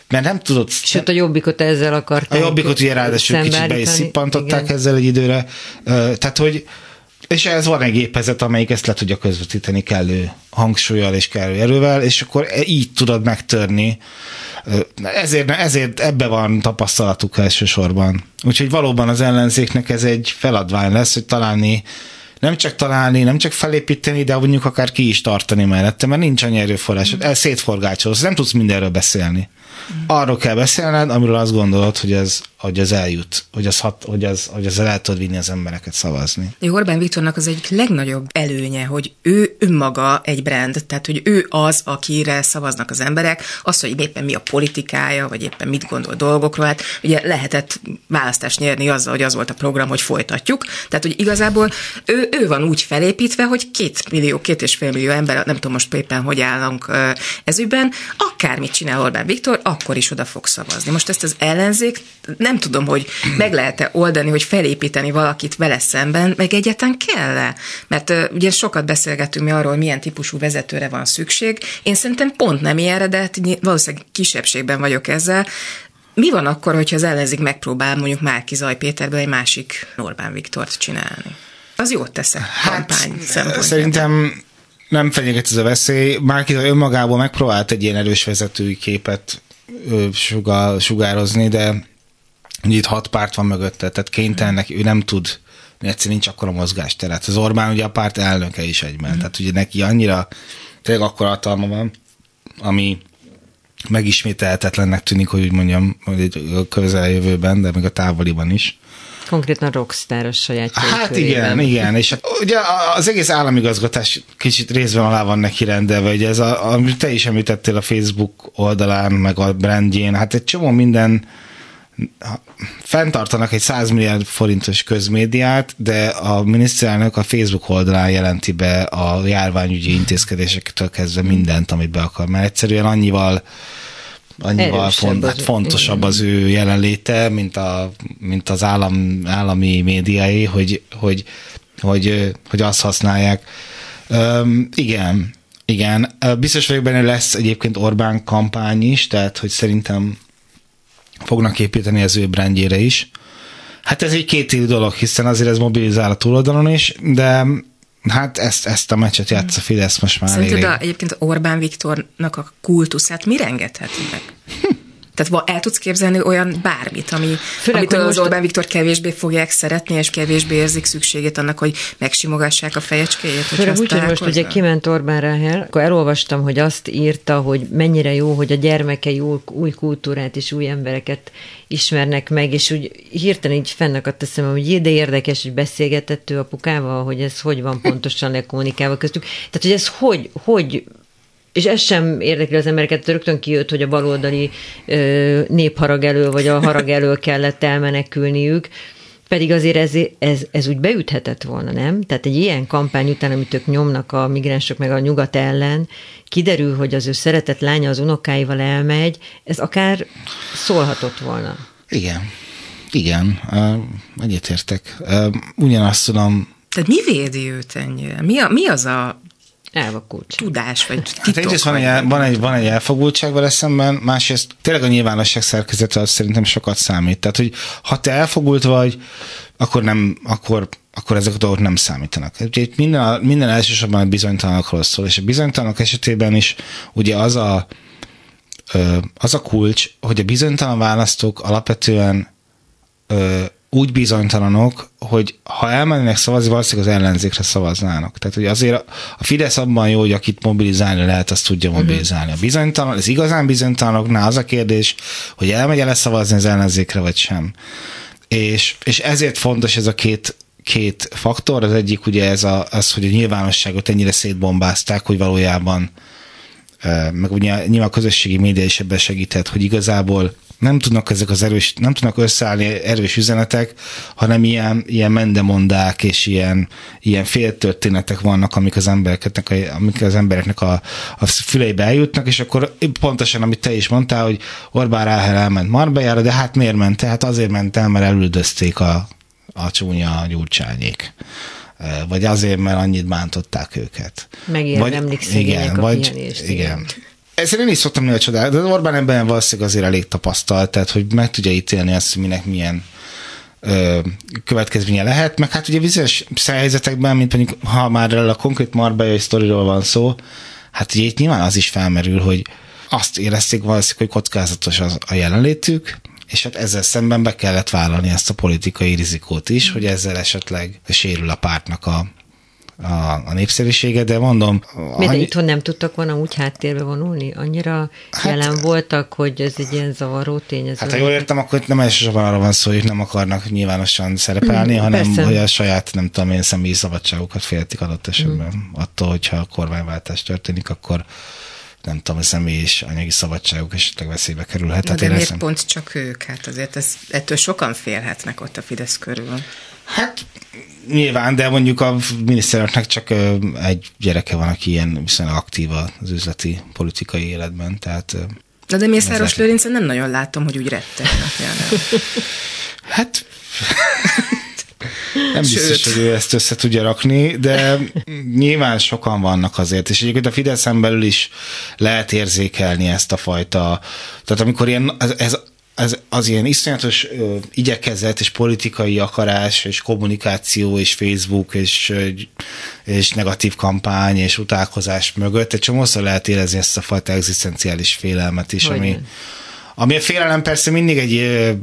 mert nem tudod... Sőt, a jobbikot ezzel akarták. A jobbikot ugye ráadásul kicsit be is szippantották igen. ezzel egy időre. Tehát, hogy és ez van egy gépezet, amelyik ezt le tudja közvetíteni kellő hangsúlyjal és kellő erővel, és akkor e- így tudod megtörni. Ezért, ezért ebbe van tapasztalatuk elsősorban. Úgyhogy valóban az ellenzéknek ez egy feladvány lesz, hogy találni nem csak találni, nem csak felépíteni, de mondjuk akár ki is tartani mellette, mert nincs annyi erőforrás. Mm. El szétforgácsolsz, nem tudsz mindenről beszélni. Mm. Arról kell beszélned, amiről azt gondolod, hogy ez hogy az eljut, hogy az, hat, hogy az, hogy az el tud vinni az embereket szavazni. Orbán Viktornak az egyik legnagyobb előnye, hogy ő önmaga egy brand, tehát hogy ő az, akire szavaznak az emberek, az, hogy éppen mi a politikája, vagy éppen mit gondol dolgokról, hát ugye lehetett választást nyerni azzal, hogy az volt a program, hogy folytatjuk, tehát hogy igazából ő, ő van úgy felépítve, hogy két millió, két és fél millió ember, nem tudom most éppen, hogy állunk ezügyben, akármit csinál Orbán Viktor, akkor is oda fog szavazni. Most ezt az ellenzék nem tudom, hogy meg lehet-e oldani, hogy felépíteni valakit vele szemben, meg egyáltalán kell-e? Mert uh, ugye sokat beszélgetünk mi arról, hogy milyen típusú vezetőre van szükség. Én szerintem pont nem ilyenre, de hát valószínűleg kisebbségben vagyok ezzel. Mi van akkor, hogyha az ellenzék megpróbál mondjuk Márki Zaj Péterből egy másik Orbán Viktort csinálni? Az jót tesz a hát, kampány szempontjából? Szerintem nem fenyeget ez a veszély. Márki önmagából megpróbált egy ilyen erős vezetői képet sugározni, de itt hat párt van mögötte, tehát kénytelenek, ő nem tud, egyszerűen nincs akkora mozgástere. Az Orbán ugye a párt elnöke is egyben, mm. tehát ugye neki annyira tényleg akkor hatalma van, ami megismételhetetlennek tűnik, hogy úgy mondjam, hogy a közeljövőben, de még a távoliban is. Konkrétan rockstar a saját Hát igen, igen, és hát ugye az egész államigazgatás kicsit részben alá van neki rendelve, ugye ez, a, amit te is említettél a Facebook oldalán, meg a brandjén, hát egy csomó minden fenntartanak egy 100 milliárd forintos közmédiát, de a miniszterelnök a Facebook oldalán jelenti be a járványügyi intézkedésektől kezdve mindent, amit be akar, mert egyszerűen annyival annyival font, hát fontosabb az ő jelenléte, mint, a, mint az állam, állami médiai, hogy, hogy, hogy, hogy azt használják. Üm, igen, igen. Biztos vagyok benne, lesz egyébként Orbán kampány is, tehát hogy szerintem fognak építeni az ő brandjére is. Hát ez egy két dolog, hiszen azért ez mobilizál a túloldalon is, de hát ezt, ezt a meccset játsz a Fidesz most már Szerinted a, egyébként Orbán Viktornak a kultuszát mi engedheti meg? Tehát el tudsz képzelni olyan bármit, ami, Főleg, amit az Orbán Viktor kevésbé fogják szeretni, és kevésbé érzik szükségét annak, hogy megsimogassák a fejecskéjét. Főleg úgy, hogy most ugye kiment Orbán Ráhel, akkor elolvastam, hogy azt írta, hogy mennyire jó, hogy a gyermekei új, új kultúrát és új embereket ismernek meg, és úgy hirtelen így fennakadt a szemem, hogy ide érdekes, hogy beszélgetett ő apukával, hogy ez hogy van pontosan lekommunikálva köztük. Tehát, hogy ez hogy, hogy és ez sem érdekli az embereket, rögtön kijött, hogy a baloldali ö, népharag elől, vagy a harag elől kellett elmenekülniük, pedig azért ez, ez, ez úgy beüthetett volna, nem? Tehát egy ilyen kampány után, amit ők nyomnak a migránsok meg a nyugat ellen, kiderül, hogy az ő szeretett lánya az unokáival elmegy, ez akár szólhatott volna. Igen. Igen, egyetértek. Ugyanazt tudom... Tehát mi védi őt ennyire? Mi, a, mi az a elvakult. Tudás, vagy titok. Hát egyrészt van egy, van, egy, van egy elfogultság vele szemben, másrészt tényleg a nyilvánosság szerkezete az szerintem sokat számít. Tehát, hogy ha te elfogult vagy, akkor nem, akkor, akkor ezek a dolgok nem számítanak. Ugye minden, minden elsősorban a bizonytalanokról szól, és a bizonytalanok esetében is ugye az a, az a kulcs, hogy a bizonytalan választók alapvetően úgy bizonytalanok, hogy ha elmennének szavazni, valószínűleg az ellenzékre szavaznának. Tehát, hogy azért a Fidesz abban jó, hogy akit mobilizálni lehet, azt tudja mhm. mobilizálni. A bizonytalan, az igazán bizonytalanoknál az a kérdés, hogy elmegy el szavazni az ellenzékre, vagy sem. És, és ezért fontos ez a két két faktor. Az egyik ugye ez a, az, hogy a nyilvánosságot ennyire szétbombázták, hogy valójában meg ugye nyilván a közösségi média is ebben segített, hogy igazából nem tudnak ezek az erős, nem tudnak összeállni erős üzenetek, hanem ilyen, ilyen mendemondák és ilyen, ilyen féltörténetek vannak, amik az embereknek, amik az embereknek a, a füleibe eljutnak, és akkor pontosan, amit te is mondtál, hogy Orbán Ráhel elment Marbellára, de hát miért ment? Tehát azért ment el, mert elüldözték a, a csúnya gyurcsányék vagy azért, mert annyit bántották őket. Megérdemlik igen, vagy, igen. igen. Ezért én is szoktam néha csodálni, de Orbán ebben valószínűleg azért elég tapasztalt, tehát hogy meg tudja ítélni azt, hogy minek milyen ö, következménye lehet, meg hát ugye bizonyos helyzetekben, mint mondjuk, ha már a konkrét Marbella sztoriról van szó, hát ugye itt nyilván az is felmerül, hogy azt érezték valószínűleg, hogy kockázatos az, a jelenlétük, és hát ezzel szemben be kellett vállalni ezt a politikai rizikót is, hogy ezzel esetleg sérül a pártnak a a, a népszerűsége, de mondom... Miért annyi... itthon nem tudtak volna úgy háttérbe vonulni? Annyira hát, jelen voltak, hogy ez egy ilyen zavaró tényező? Hát ha jól értem, akkor nem elsősorban arra van szó, hogy nem akarnak nyilvánosan szerepelni, mm, hanem persze. hogy a saját, nem tudom én, személyi szabadságokat féltik adott esetben. Mm. Attól, hogyha a kormányváltás történik, akkor nem tudom, a személy és anyagi szabadságok esetleg veszélybe kerülhet. Na, de miért pont csak ők? Hát azért ez, ettől sokan félhetnek ott a Fidesz körül. Hát nyilván, de mondjuk a miniszterelnöknek csak egy gyereke van, aki ilyen viszonylag aktív az üzleti politikai életben, tehát... Na de Mészáros Lőrinc nem nagyon látom, hogy úgy rettegnek. hát nem Sőt. biztos, hogy ő ezt össze tudja rakni, de nyilván sokan vannak azért, és egyébként a Fideszen belül is lehet érzékelni ezt a fajta, tehát amikor ilyen, ez, ez az, az ilyen iszonyatos ö, igyekezet és politikai akarás és kommunikáció és Facebook és, és negatív kampány és utálkozás mögött egy csomószor lehet érezni ezt a fajta egzisztenciális félelmet is, ami, ami a félelem persze mindig egy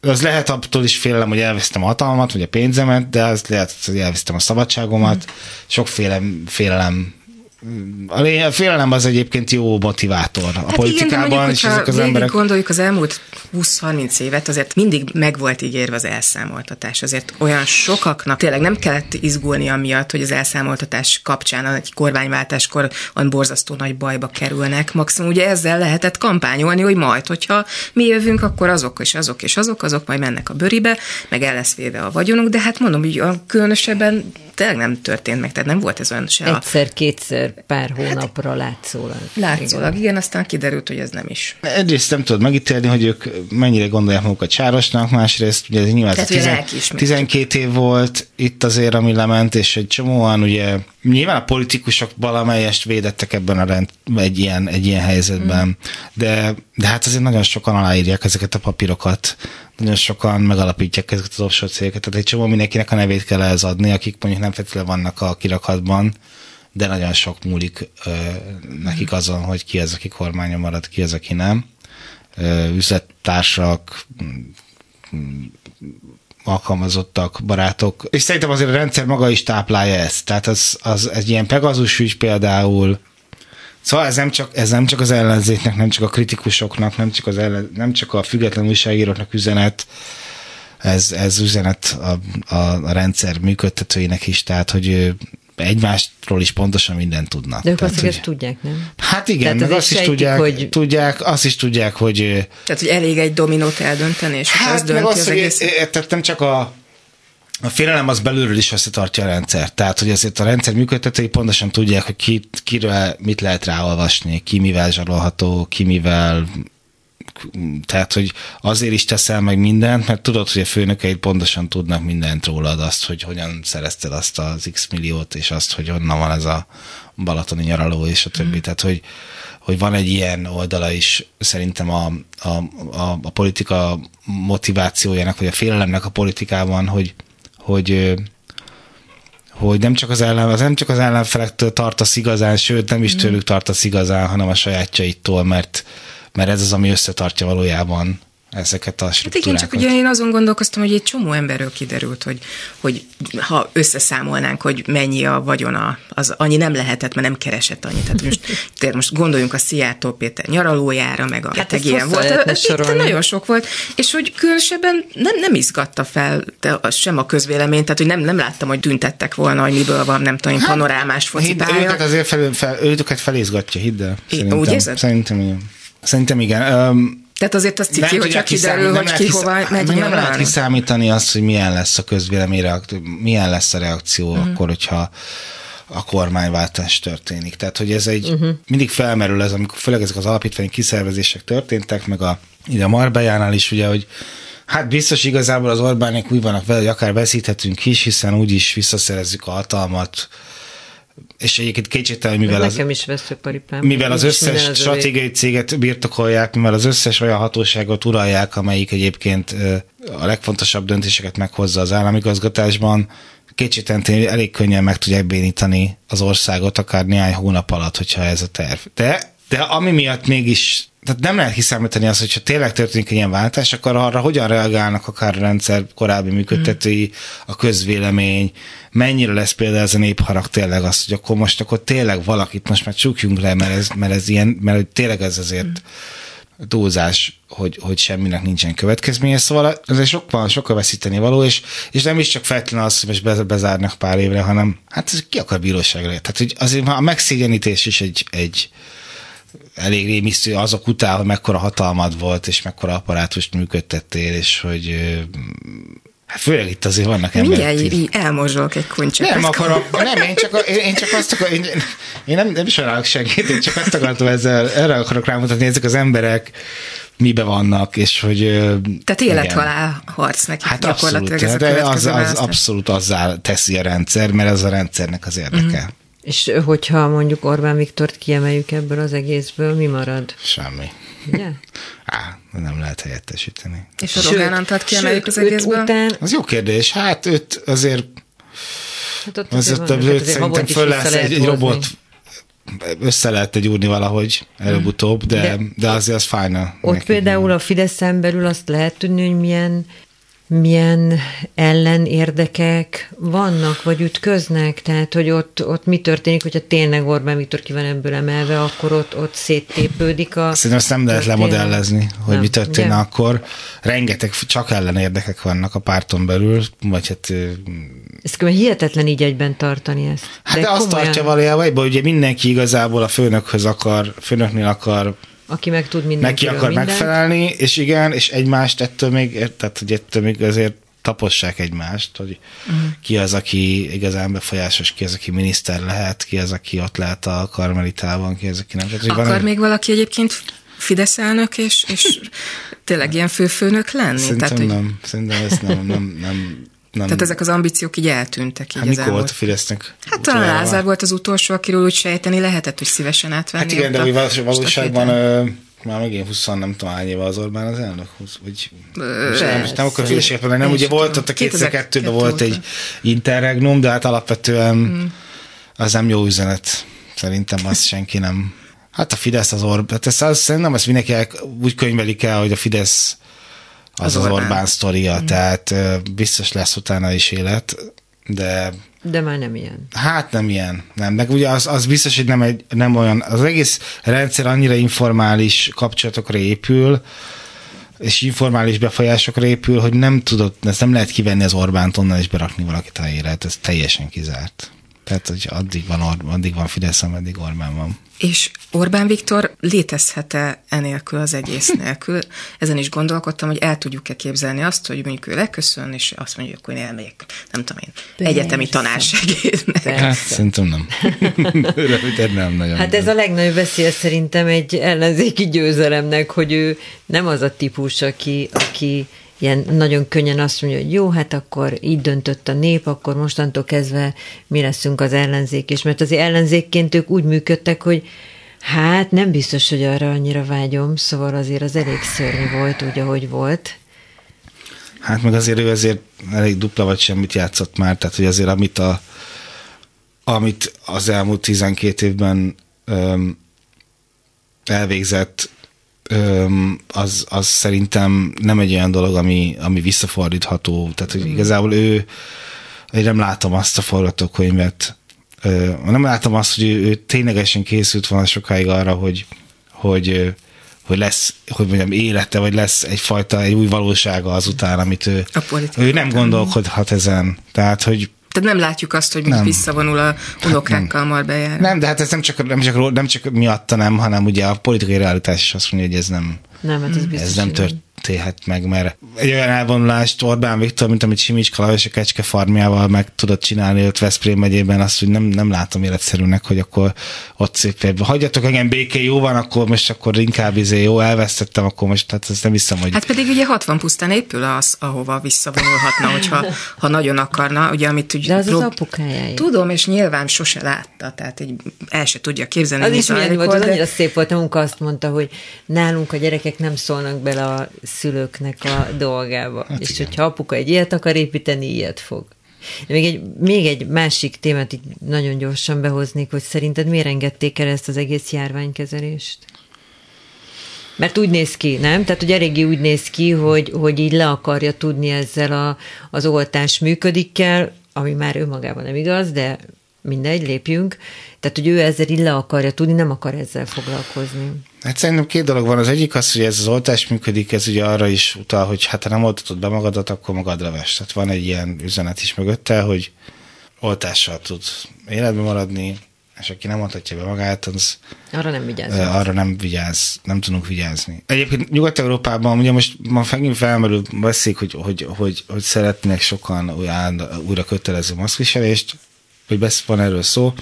az lehet attól is félelem, hogy elvesztem a hatalmat, vagy a pénzemet, de az lehet, hogy elvesztem a szabadságomat. Mm. Sokféle félelem a félelem az egyébként jó motivátor a hát politikában, igen, mondjuk, és ezek az emberek... gondoljuk az elmúlt 20-30 évet, azért mindig meg volt ígérve az elszámoltatás. Azért olyan sokaknak tényleg nem kellett izgulni amiatt, hogy az elszámoltatás kapcsán egy kormányváltáskor olyan borzasztó nagy bajba kerülnek. Maximum ugye ezzel lehetett kampányolni, hogy majd, hogyha mi jövünk, akkor azok és azok és azok, azok majd mennek a bőribe, meg el lesz véve a vagyonuk, de hát mondom, hogy különösebben tényleg nem történt meg, tehát nem volt ez olyan se. Egyszer-kétszer pár hónapra hát, látszólag. Látszólag, igen. igen, aztán kiderült, hogy ez nem is. Egyrészt nem tudod megítélni, hogy ők mennyire gondolják magukat sárosnak, másrészt ugye ez nyilván Tehát, tizen, 12 év volt itt azért, ami lement, és egy csomóan ugye nyilván a politikusok valamelyest védettek ebben a rend, egy ilyen, egy ilyen helyzetben, mm. de, de hát azért nagyon sokan aláírják ezeket a papírokat, nagyon sokan megalapítják ezeket az offshore cégeket, tehát egy csomó mindenkinek a nevét kell ehhez adni, akik mondjuk nem feltétlenül vannak a kirakatban, de nagyon sok múlik ö, nekik azon, hogy ki az, aki kormányon marad, ki az, aki nem. Ö, üzlettársak, alkalmazottak, barátok. És szerintem azért a rendszer maga is táplálja ezt. Tehát az, az egy ilyen Pegasus ügy például, Szóval ez nem, csak, ez nem csak az ellenzéknek, nem csak a kritikusoknak, nem csak, az ellen, nem csak a független újságíróknak üzenet, ez, ez üzenet a, a, a rendszer működtetőinek is, tehát hogy egymástról is pontosan mindent tudnak. De ők Tehát, azt hogy, ezt tudják, nem? Hát igen, meg azt is tudják, hogy... tudják, azt is tudják, hogy... Tehát, hogy elég egy dominót eldönteni, és hát, az dönti az, az egész... Tehát nem csak a, a félelem az belülről is összetartja a rendszer. Tehát, hogy azért a rendszer működtetői pontosan tudják, hogy ki, kiről mit lehet ráolvasni, ki mivel zsarolható, ki mivel tehát, hogy azért is teszel meg mindent, mert tudod, hogy a főnökeid pontosan tudnak mindent rólad, azt, hogy hogyan szerezted azt az x milliót, és azt, hogy honnan van ez a balatoni nyaraló, és a többi. Mm. Tehát, hogy, hogy van egy ilyen oldala is szerintem a, a, a, a politika motivációjának, vagy a félelemnek a politikában, hogy, hogy hogy nem csak az ellen, az nem csak az ellenfelektől tartasz igazán, sőt nem is mm. tőlük tartasz igazán, hanem a sajátjaitól, mert, mert ez az, ami összetartja valójában ezeket a struktúrákat. Hát igen, csak ugye én azon gondolkoztam, hogy egy csomó emberről kiderült, hogy, hogy ha összeszámolnánk, hogy mennyi a vagyona, az annyi nem lehetett, mert nem keresett annyit. Tehát most, tényleg most gondoljunk a Szijjártó Péter nyaralójára, meg a hát beteg ilyen volt. Itt nagyon sok volt, és hogy különösebben nem, nem izgatta fel de sem a közvélemény, tehát hogy nem, nem láttam, hogy tüntettek volna, hogy miből van, nem tudom, hát, panorámás focipálya. Őket azért fel, fel, őket felizgatja, hidd el. Szerintem, úgy érzed? Szerintem igen. Szerintem igen. Um, tehát azért az ciki, hogyha kiderül, hogy ki hova megy Nem lehet kiszámítani azt, hogy milyen lesz a közvélemény reakció, milyen lesz a reakció uh-huh. akkor, hogyha a kormányváltás történik. Tehát, hogy ez egy, uh-huh. mindig felmerül ez, amikor főleg ezek az alapítványi kiszervezések történtek, meg a, ide a Marbejánál is, ugye, hogy Hát biztos igazából az Orbánék úgy vannak vele, hogy akár veszíthetünk is, hiszen úgyis visszaszerezzük a hatalmat, és egyébként kétségtelen, mivel az, Nekem is veszőparipám. Mivel az összes az stratégiai céget birtokolják, mivel az összes olyan hatóságot uralják, amelyik egyébként a legfontosabb döntéseket meghozza az államigazgatásban, kétségtelen elég könnyen meg tudják bénítani az országot, akár néhány hónap alatt, hogyha ez a terv. De, de ami miatt mégis tehát nem lehet kiszámítani azt, hogyha tényleg történik egy ilyen váltás, akkor arra hogyan reagálnak akár a rendszer korábbi működtetői, a közvélemény, mennyire lesz például ez a népharag tényleg az, hogy akkor most akkor tényleg valakit most már csukjunk le, mert ez, mert ez ilyen, mert tényleg ez azért túlzás, hogy, hogy semminek nincsen következménye, szóval ez sok sokkal veszíteni való, és, és nem is csak feltétlenül az, hogy most bezárnak pár évre, hanem hát ez ki akar bíróságra. Tehát, hogy azért a megszégyenítés is egy, egy, elég rémisztő azok után, hogy mekkora hatalmad volt, és mekkora apparátust működtettél, és hogy Hát főleg itt azért vannak emberek. Mindjárt így, elmozsolok egy kuncsot. Nem akarom, nem, én csak, én, én csak azt akarom, én, én nem, nem sajnálok senkit, én csak azt akartam ezzel, erre akarok rámutatni, ezek az emberek mibe vannak, és hogy... Tehát élethalál harc neki hát gyakorlatilag abszolút, ez a de az, az abszolút azzal teszi a rendszer, mert ez a rendszernek az érdeke. Mm. És hogyha mondjuk Orbán Viktort kiemeljük ebből az egészből, mi marad? Semmi. Ugye? Á, nem lehet helyettesíteni. És a Rogán Antat kiemeljük az egészből? Után... Az jó kérdés. Hát őt azért... Hát ott azért, azért, azért, azért szerintem föl lesz egy, egy robot össze lehet gyúrni valahogy előbb-utóbb, de, de, de azért az fájna. Ott neki. például a Fideszen belül azt lehet tudni, hogy milyen milyen ellenérdekek vannak, vagy ütköznek, tehát hogy ott, ott mi történik, hogyha tényleg Orbán Viktor ki van ebből emelve, akkor ott, ott széttépődik a... Szerintem azt nem lehet lemodellezni, hogy nem, mi történne akkor. Rengeteg csak ellenérdekek vannak a párton belül, vagy hát... Ezt kell hihetetlen így egyben tartani ezt. Hát de, de azt tartja valójában, hogy ugye mindenki igazából a főnökhöz akar, főnöknél akar aki meg tud mindent. Neki akar mindent. megfelelni, és igen, és egymást ettől még, tehát hogy ettől még azért tapossák egymást, hogy uh-huh. ki az, aki igazán befolyásos, ki az, aki miniszter lehet, ki az, aki ott lehet a karmelitában, ki az, aki nem. Tehát, Akar van, még valaki egyébként Fidesz elnök, és, és tényleg ilyen főfőnök lenni? Szerintem Tehát, nem. Hogy... Szerintem ez nem, nem, nem nem. Tehát ezek az ambíciók így eltűntek. Így hát mikor volt a Fidesznek? Hát talán Lázár volt az utolsó, akiről úgy sejteni lehetett, hogy szívesen átvenni. Hát igen, de úgy valóságban már megint 20 nem tudom hány éve az Orbán az elnök, 20, vagy Ö, nem, nem, akkor hülyeséget mondani, nem, ugye volt ott a 2002-ben volt egy interregnum, de hát alapvetően mm. az nem jó üzenet. Szerintem azt senki nem. Hát a Fidesz az Orbán, hát ezt, az, szerintem ezt mindenki el, úgy könyvelik el, hogy a Fidesz az az, az Orbán, Orbán sztoria, mm. tehát biztos lesz utána is élet, de de már nem ilyen. Hát nem ilyen, nem. Meg ugye az, az biztos, hogy nem, egy, nem olyan, az egész rendszer annyira informális kapcsolatokra épül, és informális befolyásokra épül, hogy nem tudod, ezt nem lehet kivenni az Orbánt onnan és berakni valakit a élet, ez teljesen kizárt. Tehát, hogy addig van, addig van Fidesz, ameddig Orbán van. És Orbán Viktor létezhet-e enélkül az egész nélkül? Ezen is gondolkodtam, hogy el tudjuk-e képzelni azt, hogy mondjuk ő leköszön, és azt mondja, hogy én elmegyek, nem tudom én, Persze. egyetemi tanársegédnek. Hát, szerintem nem. nem nagyon. Hát ez a legnagyobb veszélye szerintem egy ellenzéki győzelemnek, hogy ő nem az a típus, aki, aki ilyen nagyon könnyen azt mondja, hogy jó, hát akkor így döntött a nép, akkor mostantól kezdve mi leszünk az ellenzék is. Mert az ellenzékként ők úgy működtek, hogy hát nem biztos, hogy arra annyira vágyom, szóval azért az elég szörnyű volt úgy, ahogy volt. Hát meg azért ő azért elég dupla vagy semmit játszott már, tehát hogy azért amit, a, amit az elmúlt 12 évben öm, elvégzett az, az szerintem nem egy olyan dolog, ami, ami visszafordítható. Tehát, hogy mm. igazából ő, én nem látom azt a forgatókönyvet, nem látom azt, hogy ő, ő ténylegesen készült volna sokáig arra, hogy, hogy, hogy lesz, hogy mondjam, élete, vagy lesz egyfajta, egy új valósága azután, amit ő, ő nem gondolkodhat ezen. Tehát, hogy tehát nem látjuk azt, hogy nem. visszavonul a unokákkal hát Marbellára. Nem, de hát ez nem csak, nem, csak, nem csak miatta nem, hanem ugye a politikai realitás is azt mondja, hogy ez nem, nem, hát ez, ez nem tört, történhet meg, mert egy olyan elvonulást Orbán Viktor, mint amit Simicska Lajos a Kecske farmjával meg tudott csinálni ott Veszprém megyében, azt, hogy nem, nem látom életszerűnek, hogy akkor ott szép hagyjatok engem béké, jó van, akkor most akkor inkább izé, jó, elvesztettem, akkor most, tehát ezt nem hiszem, hogy... Hát pedig ugye 60 pusztán épül az, ahova visszavonulhatna, hogyha ha nagyon akarna, ugye amit úgy... De az prób... az apukája. Tudom, és nyilván sose látta, tehát egy, el se tudja képzelni. Az is milyen volt, az annyira szép volt, a munka azt mondta, hogy nálunk a gyerekek nem szólnak bele a szülőknek a dolgába. Hát és igen. hogyha apuka egy ilyet akar építeni, ilyet fog. Még egy, még egy másik témát így nagyon gyorsan behoznék, hogy szerinted miért engedték el ezt az egész járványkezelést? Mert úgy néz ki, nem? Tehát, hogy eléggé úgy néz ki, hogy, hogy így le akarja tudni ezzel a, az oltás működikkel, ami már önmagában nem igaz, de mindegy, lépjünk. Tehát, hogy ő ezzel így le akarja tudni, nem akar ezzel foglalkozni. Hát szerintem két dolog van. Az egyik az, hogy ez az oltás működik, ez ugye arra is utal, hogy hát ha nem oltatod be magadat, akkor magadra vesz. Tehát van egy ilyen üzenet is mögötte, hogy oltással tud életben maradni, és aki nem oltatja be magát, az arra nem vigyáz. Arra nem vigyáz, nem tudunk vigyázni. Egyébként Nyugat-Európában, ugye most ma megint felmerül, beszélik, hogy, hogy, hogy, hogy szeretnének sokan újra kötelező maszkviselést, hogy besz, van erről szó.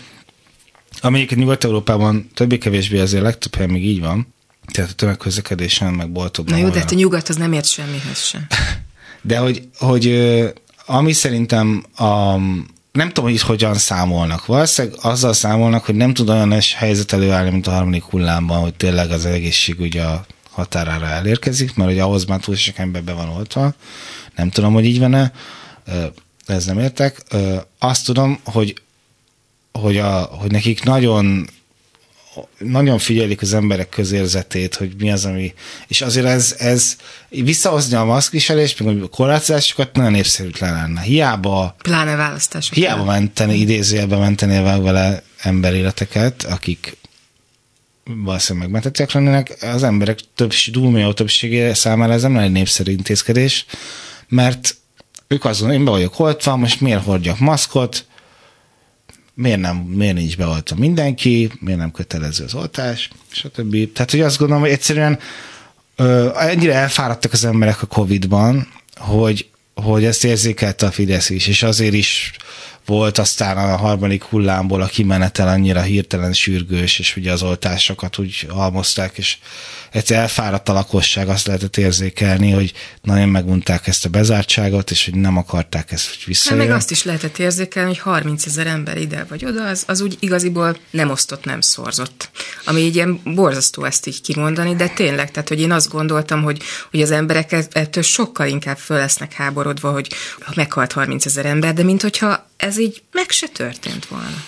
Ami Nyugat-Európában többé-kevésbé azért legtöbb helyen még így van, tehát a tömegközlekedésen, meg boltokban. Na jó, de hát a nyugat az nem ért semmihez sem. De hogy, hogy ami szerintem a, nem tudom, hogy itt hogyan számolnak. Valószínűleg azzal számolnak, hogy nem tud olyan helyzet előállni, mint a harmadik hullámban, hogy tényleg az egészségügy a határára elérkezik, mert hogy ahhoz már túl sok ember be van oltva. Nem tudom, hogy így van-e, ez nem értek. Azt tudom, hogy, hogy, a, hogy nekik nagyon nagyon figyelik az emberek közérzetét, hogy mi az, ami... És azért ez, ez visszahozni a maszkviselést, meg a korlátozásokat nagyon népszerűtlen lenne. Hiába... Pláne választások. Hiába menteni, idézőjelben menteni vele emberéleteket, akik valószínűleg megmentettek lennének, az emberek többség, túlmillió többségére számára ez nem egy népszerű intézkedés, mert ők azon, én be vagyok oltva, most miért hordjak maszkot, miért, nem, miért nincs beoltva mindenki, miért nem kötelező az oltás, stb. Tehát, hogy azt gondolom, hogy egyszerűen ö, ennyire elfáradtak az emberek a Covid-ban, hogy, hogy ezt érzékelte a Fidesz is, és azért is volt aztán a harmadik hullámból a kimenetel annyira hirtelen sürgős, és ugye az oltásokat úgy halmozták, és egyszer elfáradt a lakosság, azt lehetett érzékelni, hogy nagyon megunták ezt a bezártságot, és hogy nem akarták ezt visszajönni. Meg azt is lehetett érzékelni, hogy 30 ezer ember ide vagy oda, az, az úgy igaziból nem osztott, nem szorzott. Ami így ilyen borzasztó ezt így kimondani, de tényleg, tehát hogy én azt gondoltam, hogy, hogy az emberek ettől sokkal inkább föl lesznek háborodva, hogy meghalt 30 ezer ember, de mint hogyha ez így meg se történt volna.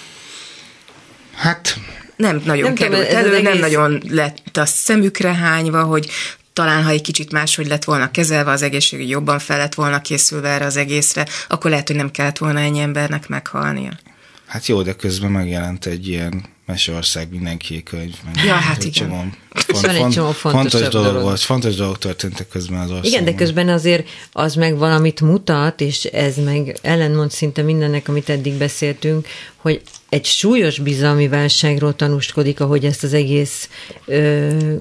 Hát nem nagyon nem került tudom, elő, egész... nem nagyon lett a szemükre hányva, hogy talán ha egy kicsit máshogy lett volna kezelve, az egészségügy jobban fel lett volna készülve erre az egészre, akkor lehet, hogy nem kellett volna ennyi embernek meghalnia. Hát jó, de közben megjelent egy ilyen Meseország mindenki könyv. Meg ja, hát igen. Csomó, font, font, csomó fontos dolog, dolog volt, fontos dolgok történtek közben az országban. Igen, de közben azért az meg valamit mutat, és ez meg ellenmond szinte mindennek, amit eddig beszéltünk, hogy egy súlyos bizalmi válságról tanúskodik, ahogy ezt az egész ö,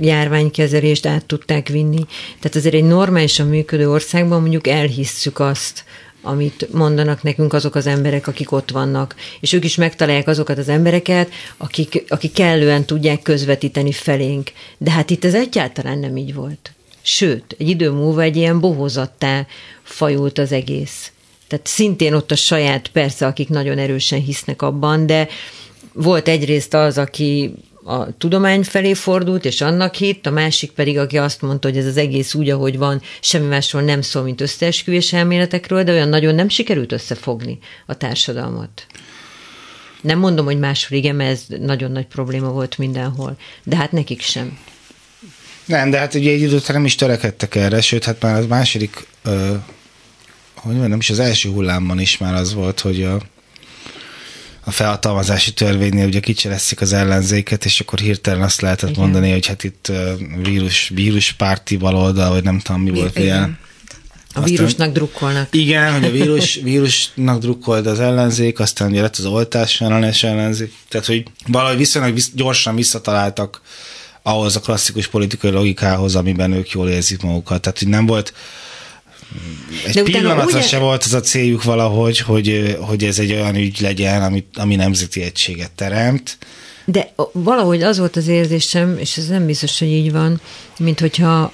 járványkezelést át tudták vinni. Tehát azért egy normálisan működő országban mondjuk elhisszük azt, amit mondanak nekünk azok az emberek, akik ott vannak. És ők is megtalálják azokat az embereket, akik, akik kellően tudják közvetíteni felénk. De hát itt ez egyáltalán nem így volt. Sőt, egy idő múlva egy ilyen bohozattá fajult az egész. Tehát szintén ott a saját, persze, akik nagyon erősen hisznek abban, de volt egyrészt az, aki a tudomány felé fordult, és annak hitt, a másik pedig, aki azt mondta, hogy ez az egész úgy, ahogy van, semmi másról nem szól, mint összeesküvés elméletekről, de olyan nagyon nem sikerült összefogni a társadalmat. Nem mondom, hogy máshol igen, mert ez nagyon nagy probléma volt mindenhol, de hát nekik sem. Nem, de hát ugye egy időt nem is törekedtek erre, sőt, hát már az második, ö, hogy mondjam, nem is az első hullámban is már az volt, hogy a, a felhatalmazási törvénynél ugye kicsereszik az ellenzéket, és akkor hirtelen azt lehetett Igen. mondani, hogy hát itt vírus, víruspárti baloldal, vagy nem tudom mi volt ilyen. A vírusnak drukkolnak. Igen, hogy a vírus, vírusnak drukkolt az ellenzék, aztán ugye lett az oltás ellenes ellenzék. Tehát, hogy valahogy viszonylag gyorsan visszataláltak ahhoz a klasszikus politikai logikához, amiben ők jól érzik magukat. Tehát, hogy nem volt egy De pillanatra ugye... se volt az a céljuk valahogy, hogy, hogy ez egy olyan ügy legyen, ami, ami nemzeti egységet teremt. De valahogy az volt az érzésem, és ez nem biztos, hogy így van, mint hogyha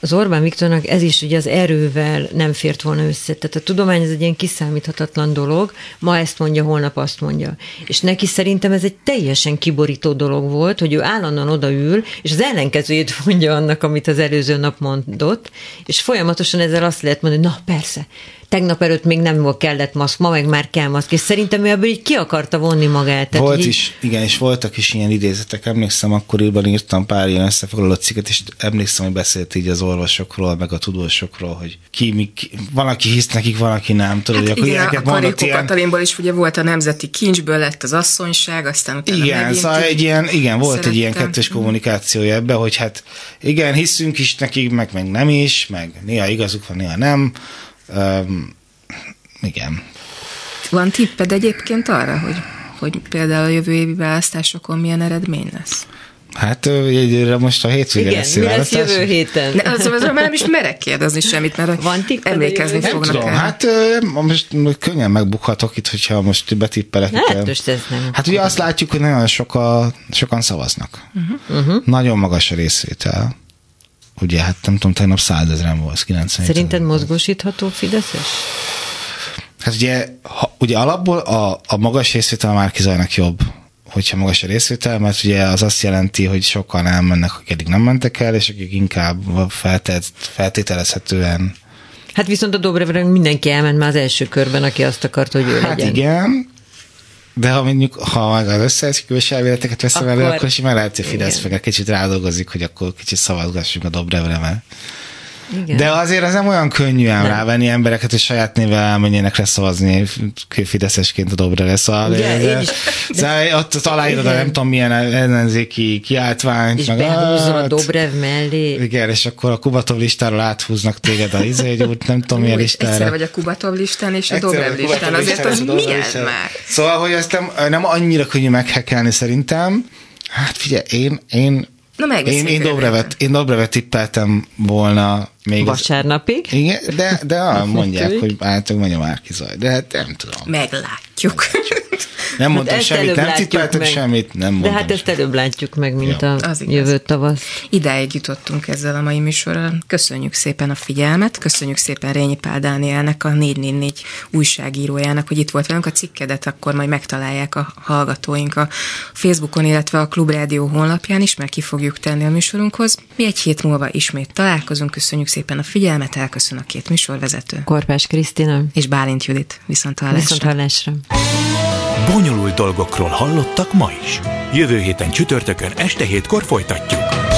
az Orbán Viktornak ez is ugye az erővel nem fért volna össze. Tehát a tudomány ez egy ilyen kiszámíthatatlan dolog, ma ezt mondja, holnap azt mondja. És neki szerintem ez egy teljesen kiborító dolog volt, hogy ő állandóan odaül, és az ellenkezőjét mondja annak, amit az előző nap mondott, és folyamatosan ezzel azt lehet mondani, na persze, tegnap előtt még nem volt kellett maszk, ma meg már kell maszk, és szerintem ő ebből így ki akarta vonni magát. Tehát volt így... is, igen, és voltak is ilyen idézetek, emlékszem, akkoriban írtam pár ilyen összefoglaló cikket, és emlékszem, hogy beszélt így az orvosokról, meg a tudósokról, hogy ki, mi, ki van, aki hisz nekik, van, aki nem. Tudod, hát hogy igen, a Karikó ilyen... Katalinból is ugye volt a nemzeti kincsből lett az asszonyság, aztán utána Igen, szóval egy ilyen, igen, volt szerettem. egy ilyen kettős kommunikációja ebbe, hogy hát igen, hiszünk is nekik, meg, meg nem is, meg néha igazuk van, néha nem. Um, igen. Van tipped egyébként arra, hogy, hogy például a jövő évi választásokon milyen eredmény lesz? Hát egyre most a hétvégén lesz mi lesz jövő héten? Ne, az, az, már nem is merek kérdezni semmit, mert Van emlékezni fognak tudom, el. Hát most könnyen megbukhatok itt, hogyha most betippelek. Hát, most ez nem. Hát ugye azt látjuk, hogy nagyon soka, sokan szavaznak. Uh-huh. Uh-huh. Nagyon magas a részvétel. Ugye, hát nem tudom, tegnap százezren volt, 90 Szerinted mozgósítható Fideszes? Hát ugye, ha, ugye alapból a, a magas részvétel már kizajnak jobb, hogyha magas a részvétel, mert ugye az azt jelenti, hogy sokan elmennek, akik eddig nem mentek el, és akik inkább feltét, feltételezhetően Hát viszont a Dobrevre mindenki elment már az első körben, aki azt akart, hogy ő hát legyen. igen, de ha mondjuk, ha meg az összeesküvés elméleteket veszem akkor, elő, akkor már lehet, hogy Fidesz meg egy kicsit rádolgozik, hogy akkor kicsit szavazgassunk a Dobrevre, mert igen. De azért az nem olyan könnyű ám rávenni embereket, hogy saját nével elmenjenek leszavazni Fideszesként a Dobre Szóval, Ugye, de, is, de, ott találírod a nem tudom milyen ellenzéki kiáltványt. És meg, behúzol a Dobrev mellé. Igen, és akkor a Kubatov listáról áthúznak téged a izé, egy út, nem tudom milyen listára. Egyszer vagy a Kubatov listán és a Dobrev listán, azért az milyen már? Szóval, hogy ezt nem, nem annyira könnyű meghekelni szerintem. Hát figyelj, én, én Na én, én, Dobrevet, én Dobrevet tippeltem volna még Vasárnapig? Az, igen, de, de mondják, hogy általában mondja már kizaj, de hát nem tudom. Meglátjuk. Nem mondtam hát semmit, nem tippeltem semmit, nem mondtam De hát ezt előbb látjuk meg, mint ja. a jövő tavasz. Idáig jutottunk ezzel a mai műsorral. Köszönjük szépen a figyelmet, köszönjük szépen Rényi Pál Dánielnek, a 444 újságírójának, hogy itt volt velünk a cikkedet, akkor majd megtalálják a hallgatóink a Facebookon, illetve a Klubrádió honlapján is, mert ki fogjuk tenni a műsorunkhoz. Mi egy hét múlva ismét találkozunk, köszönjük szépen a figyelmet, elköszön a két műsorvezető. Korpás Krisztina. És Bálint Judit. Viszont hallásra. Viszont hallásra. Bonyolult dolgokról hallottak ma is. Jövő héten csütörtökön este hétkor folytatjuk.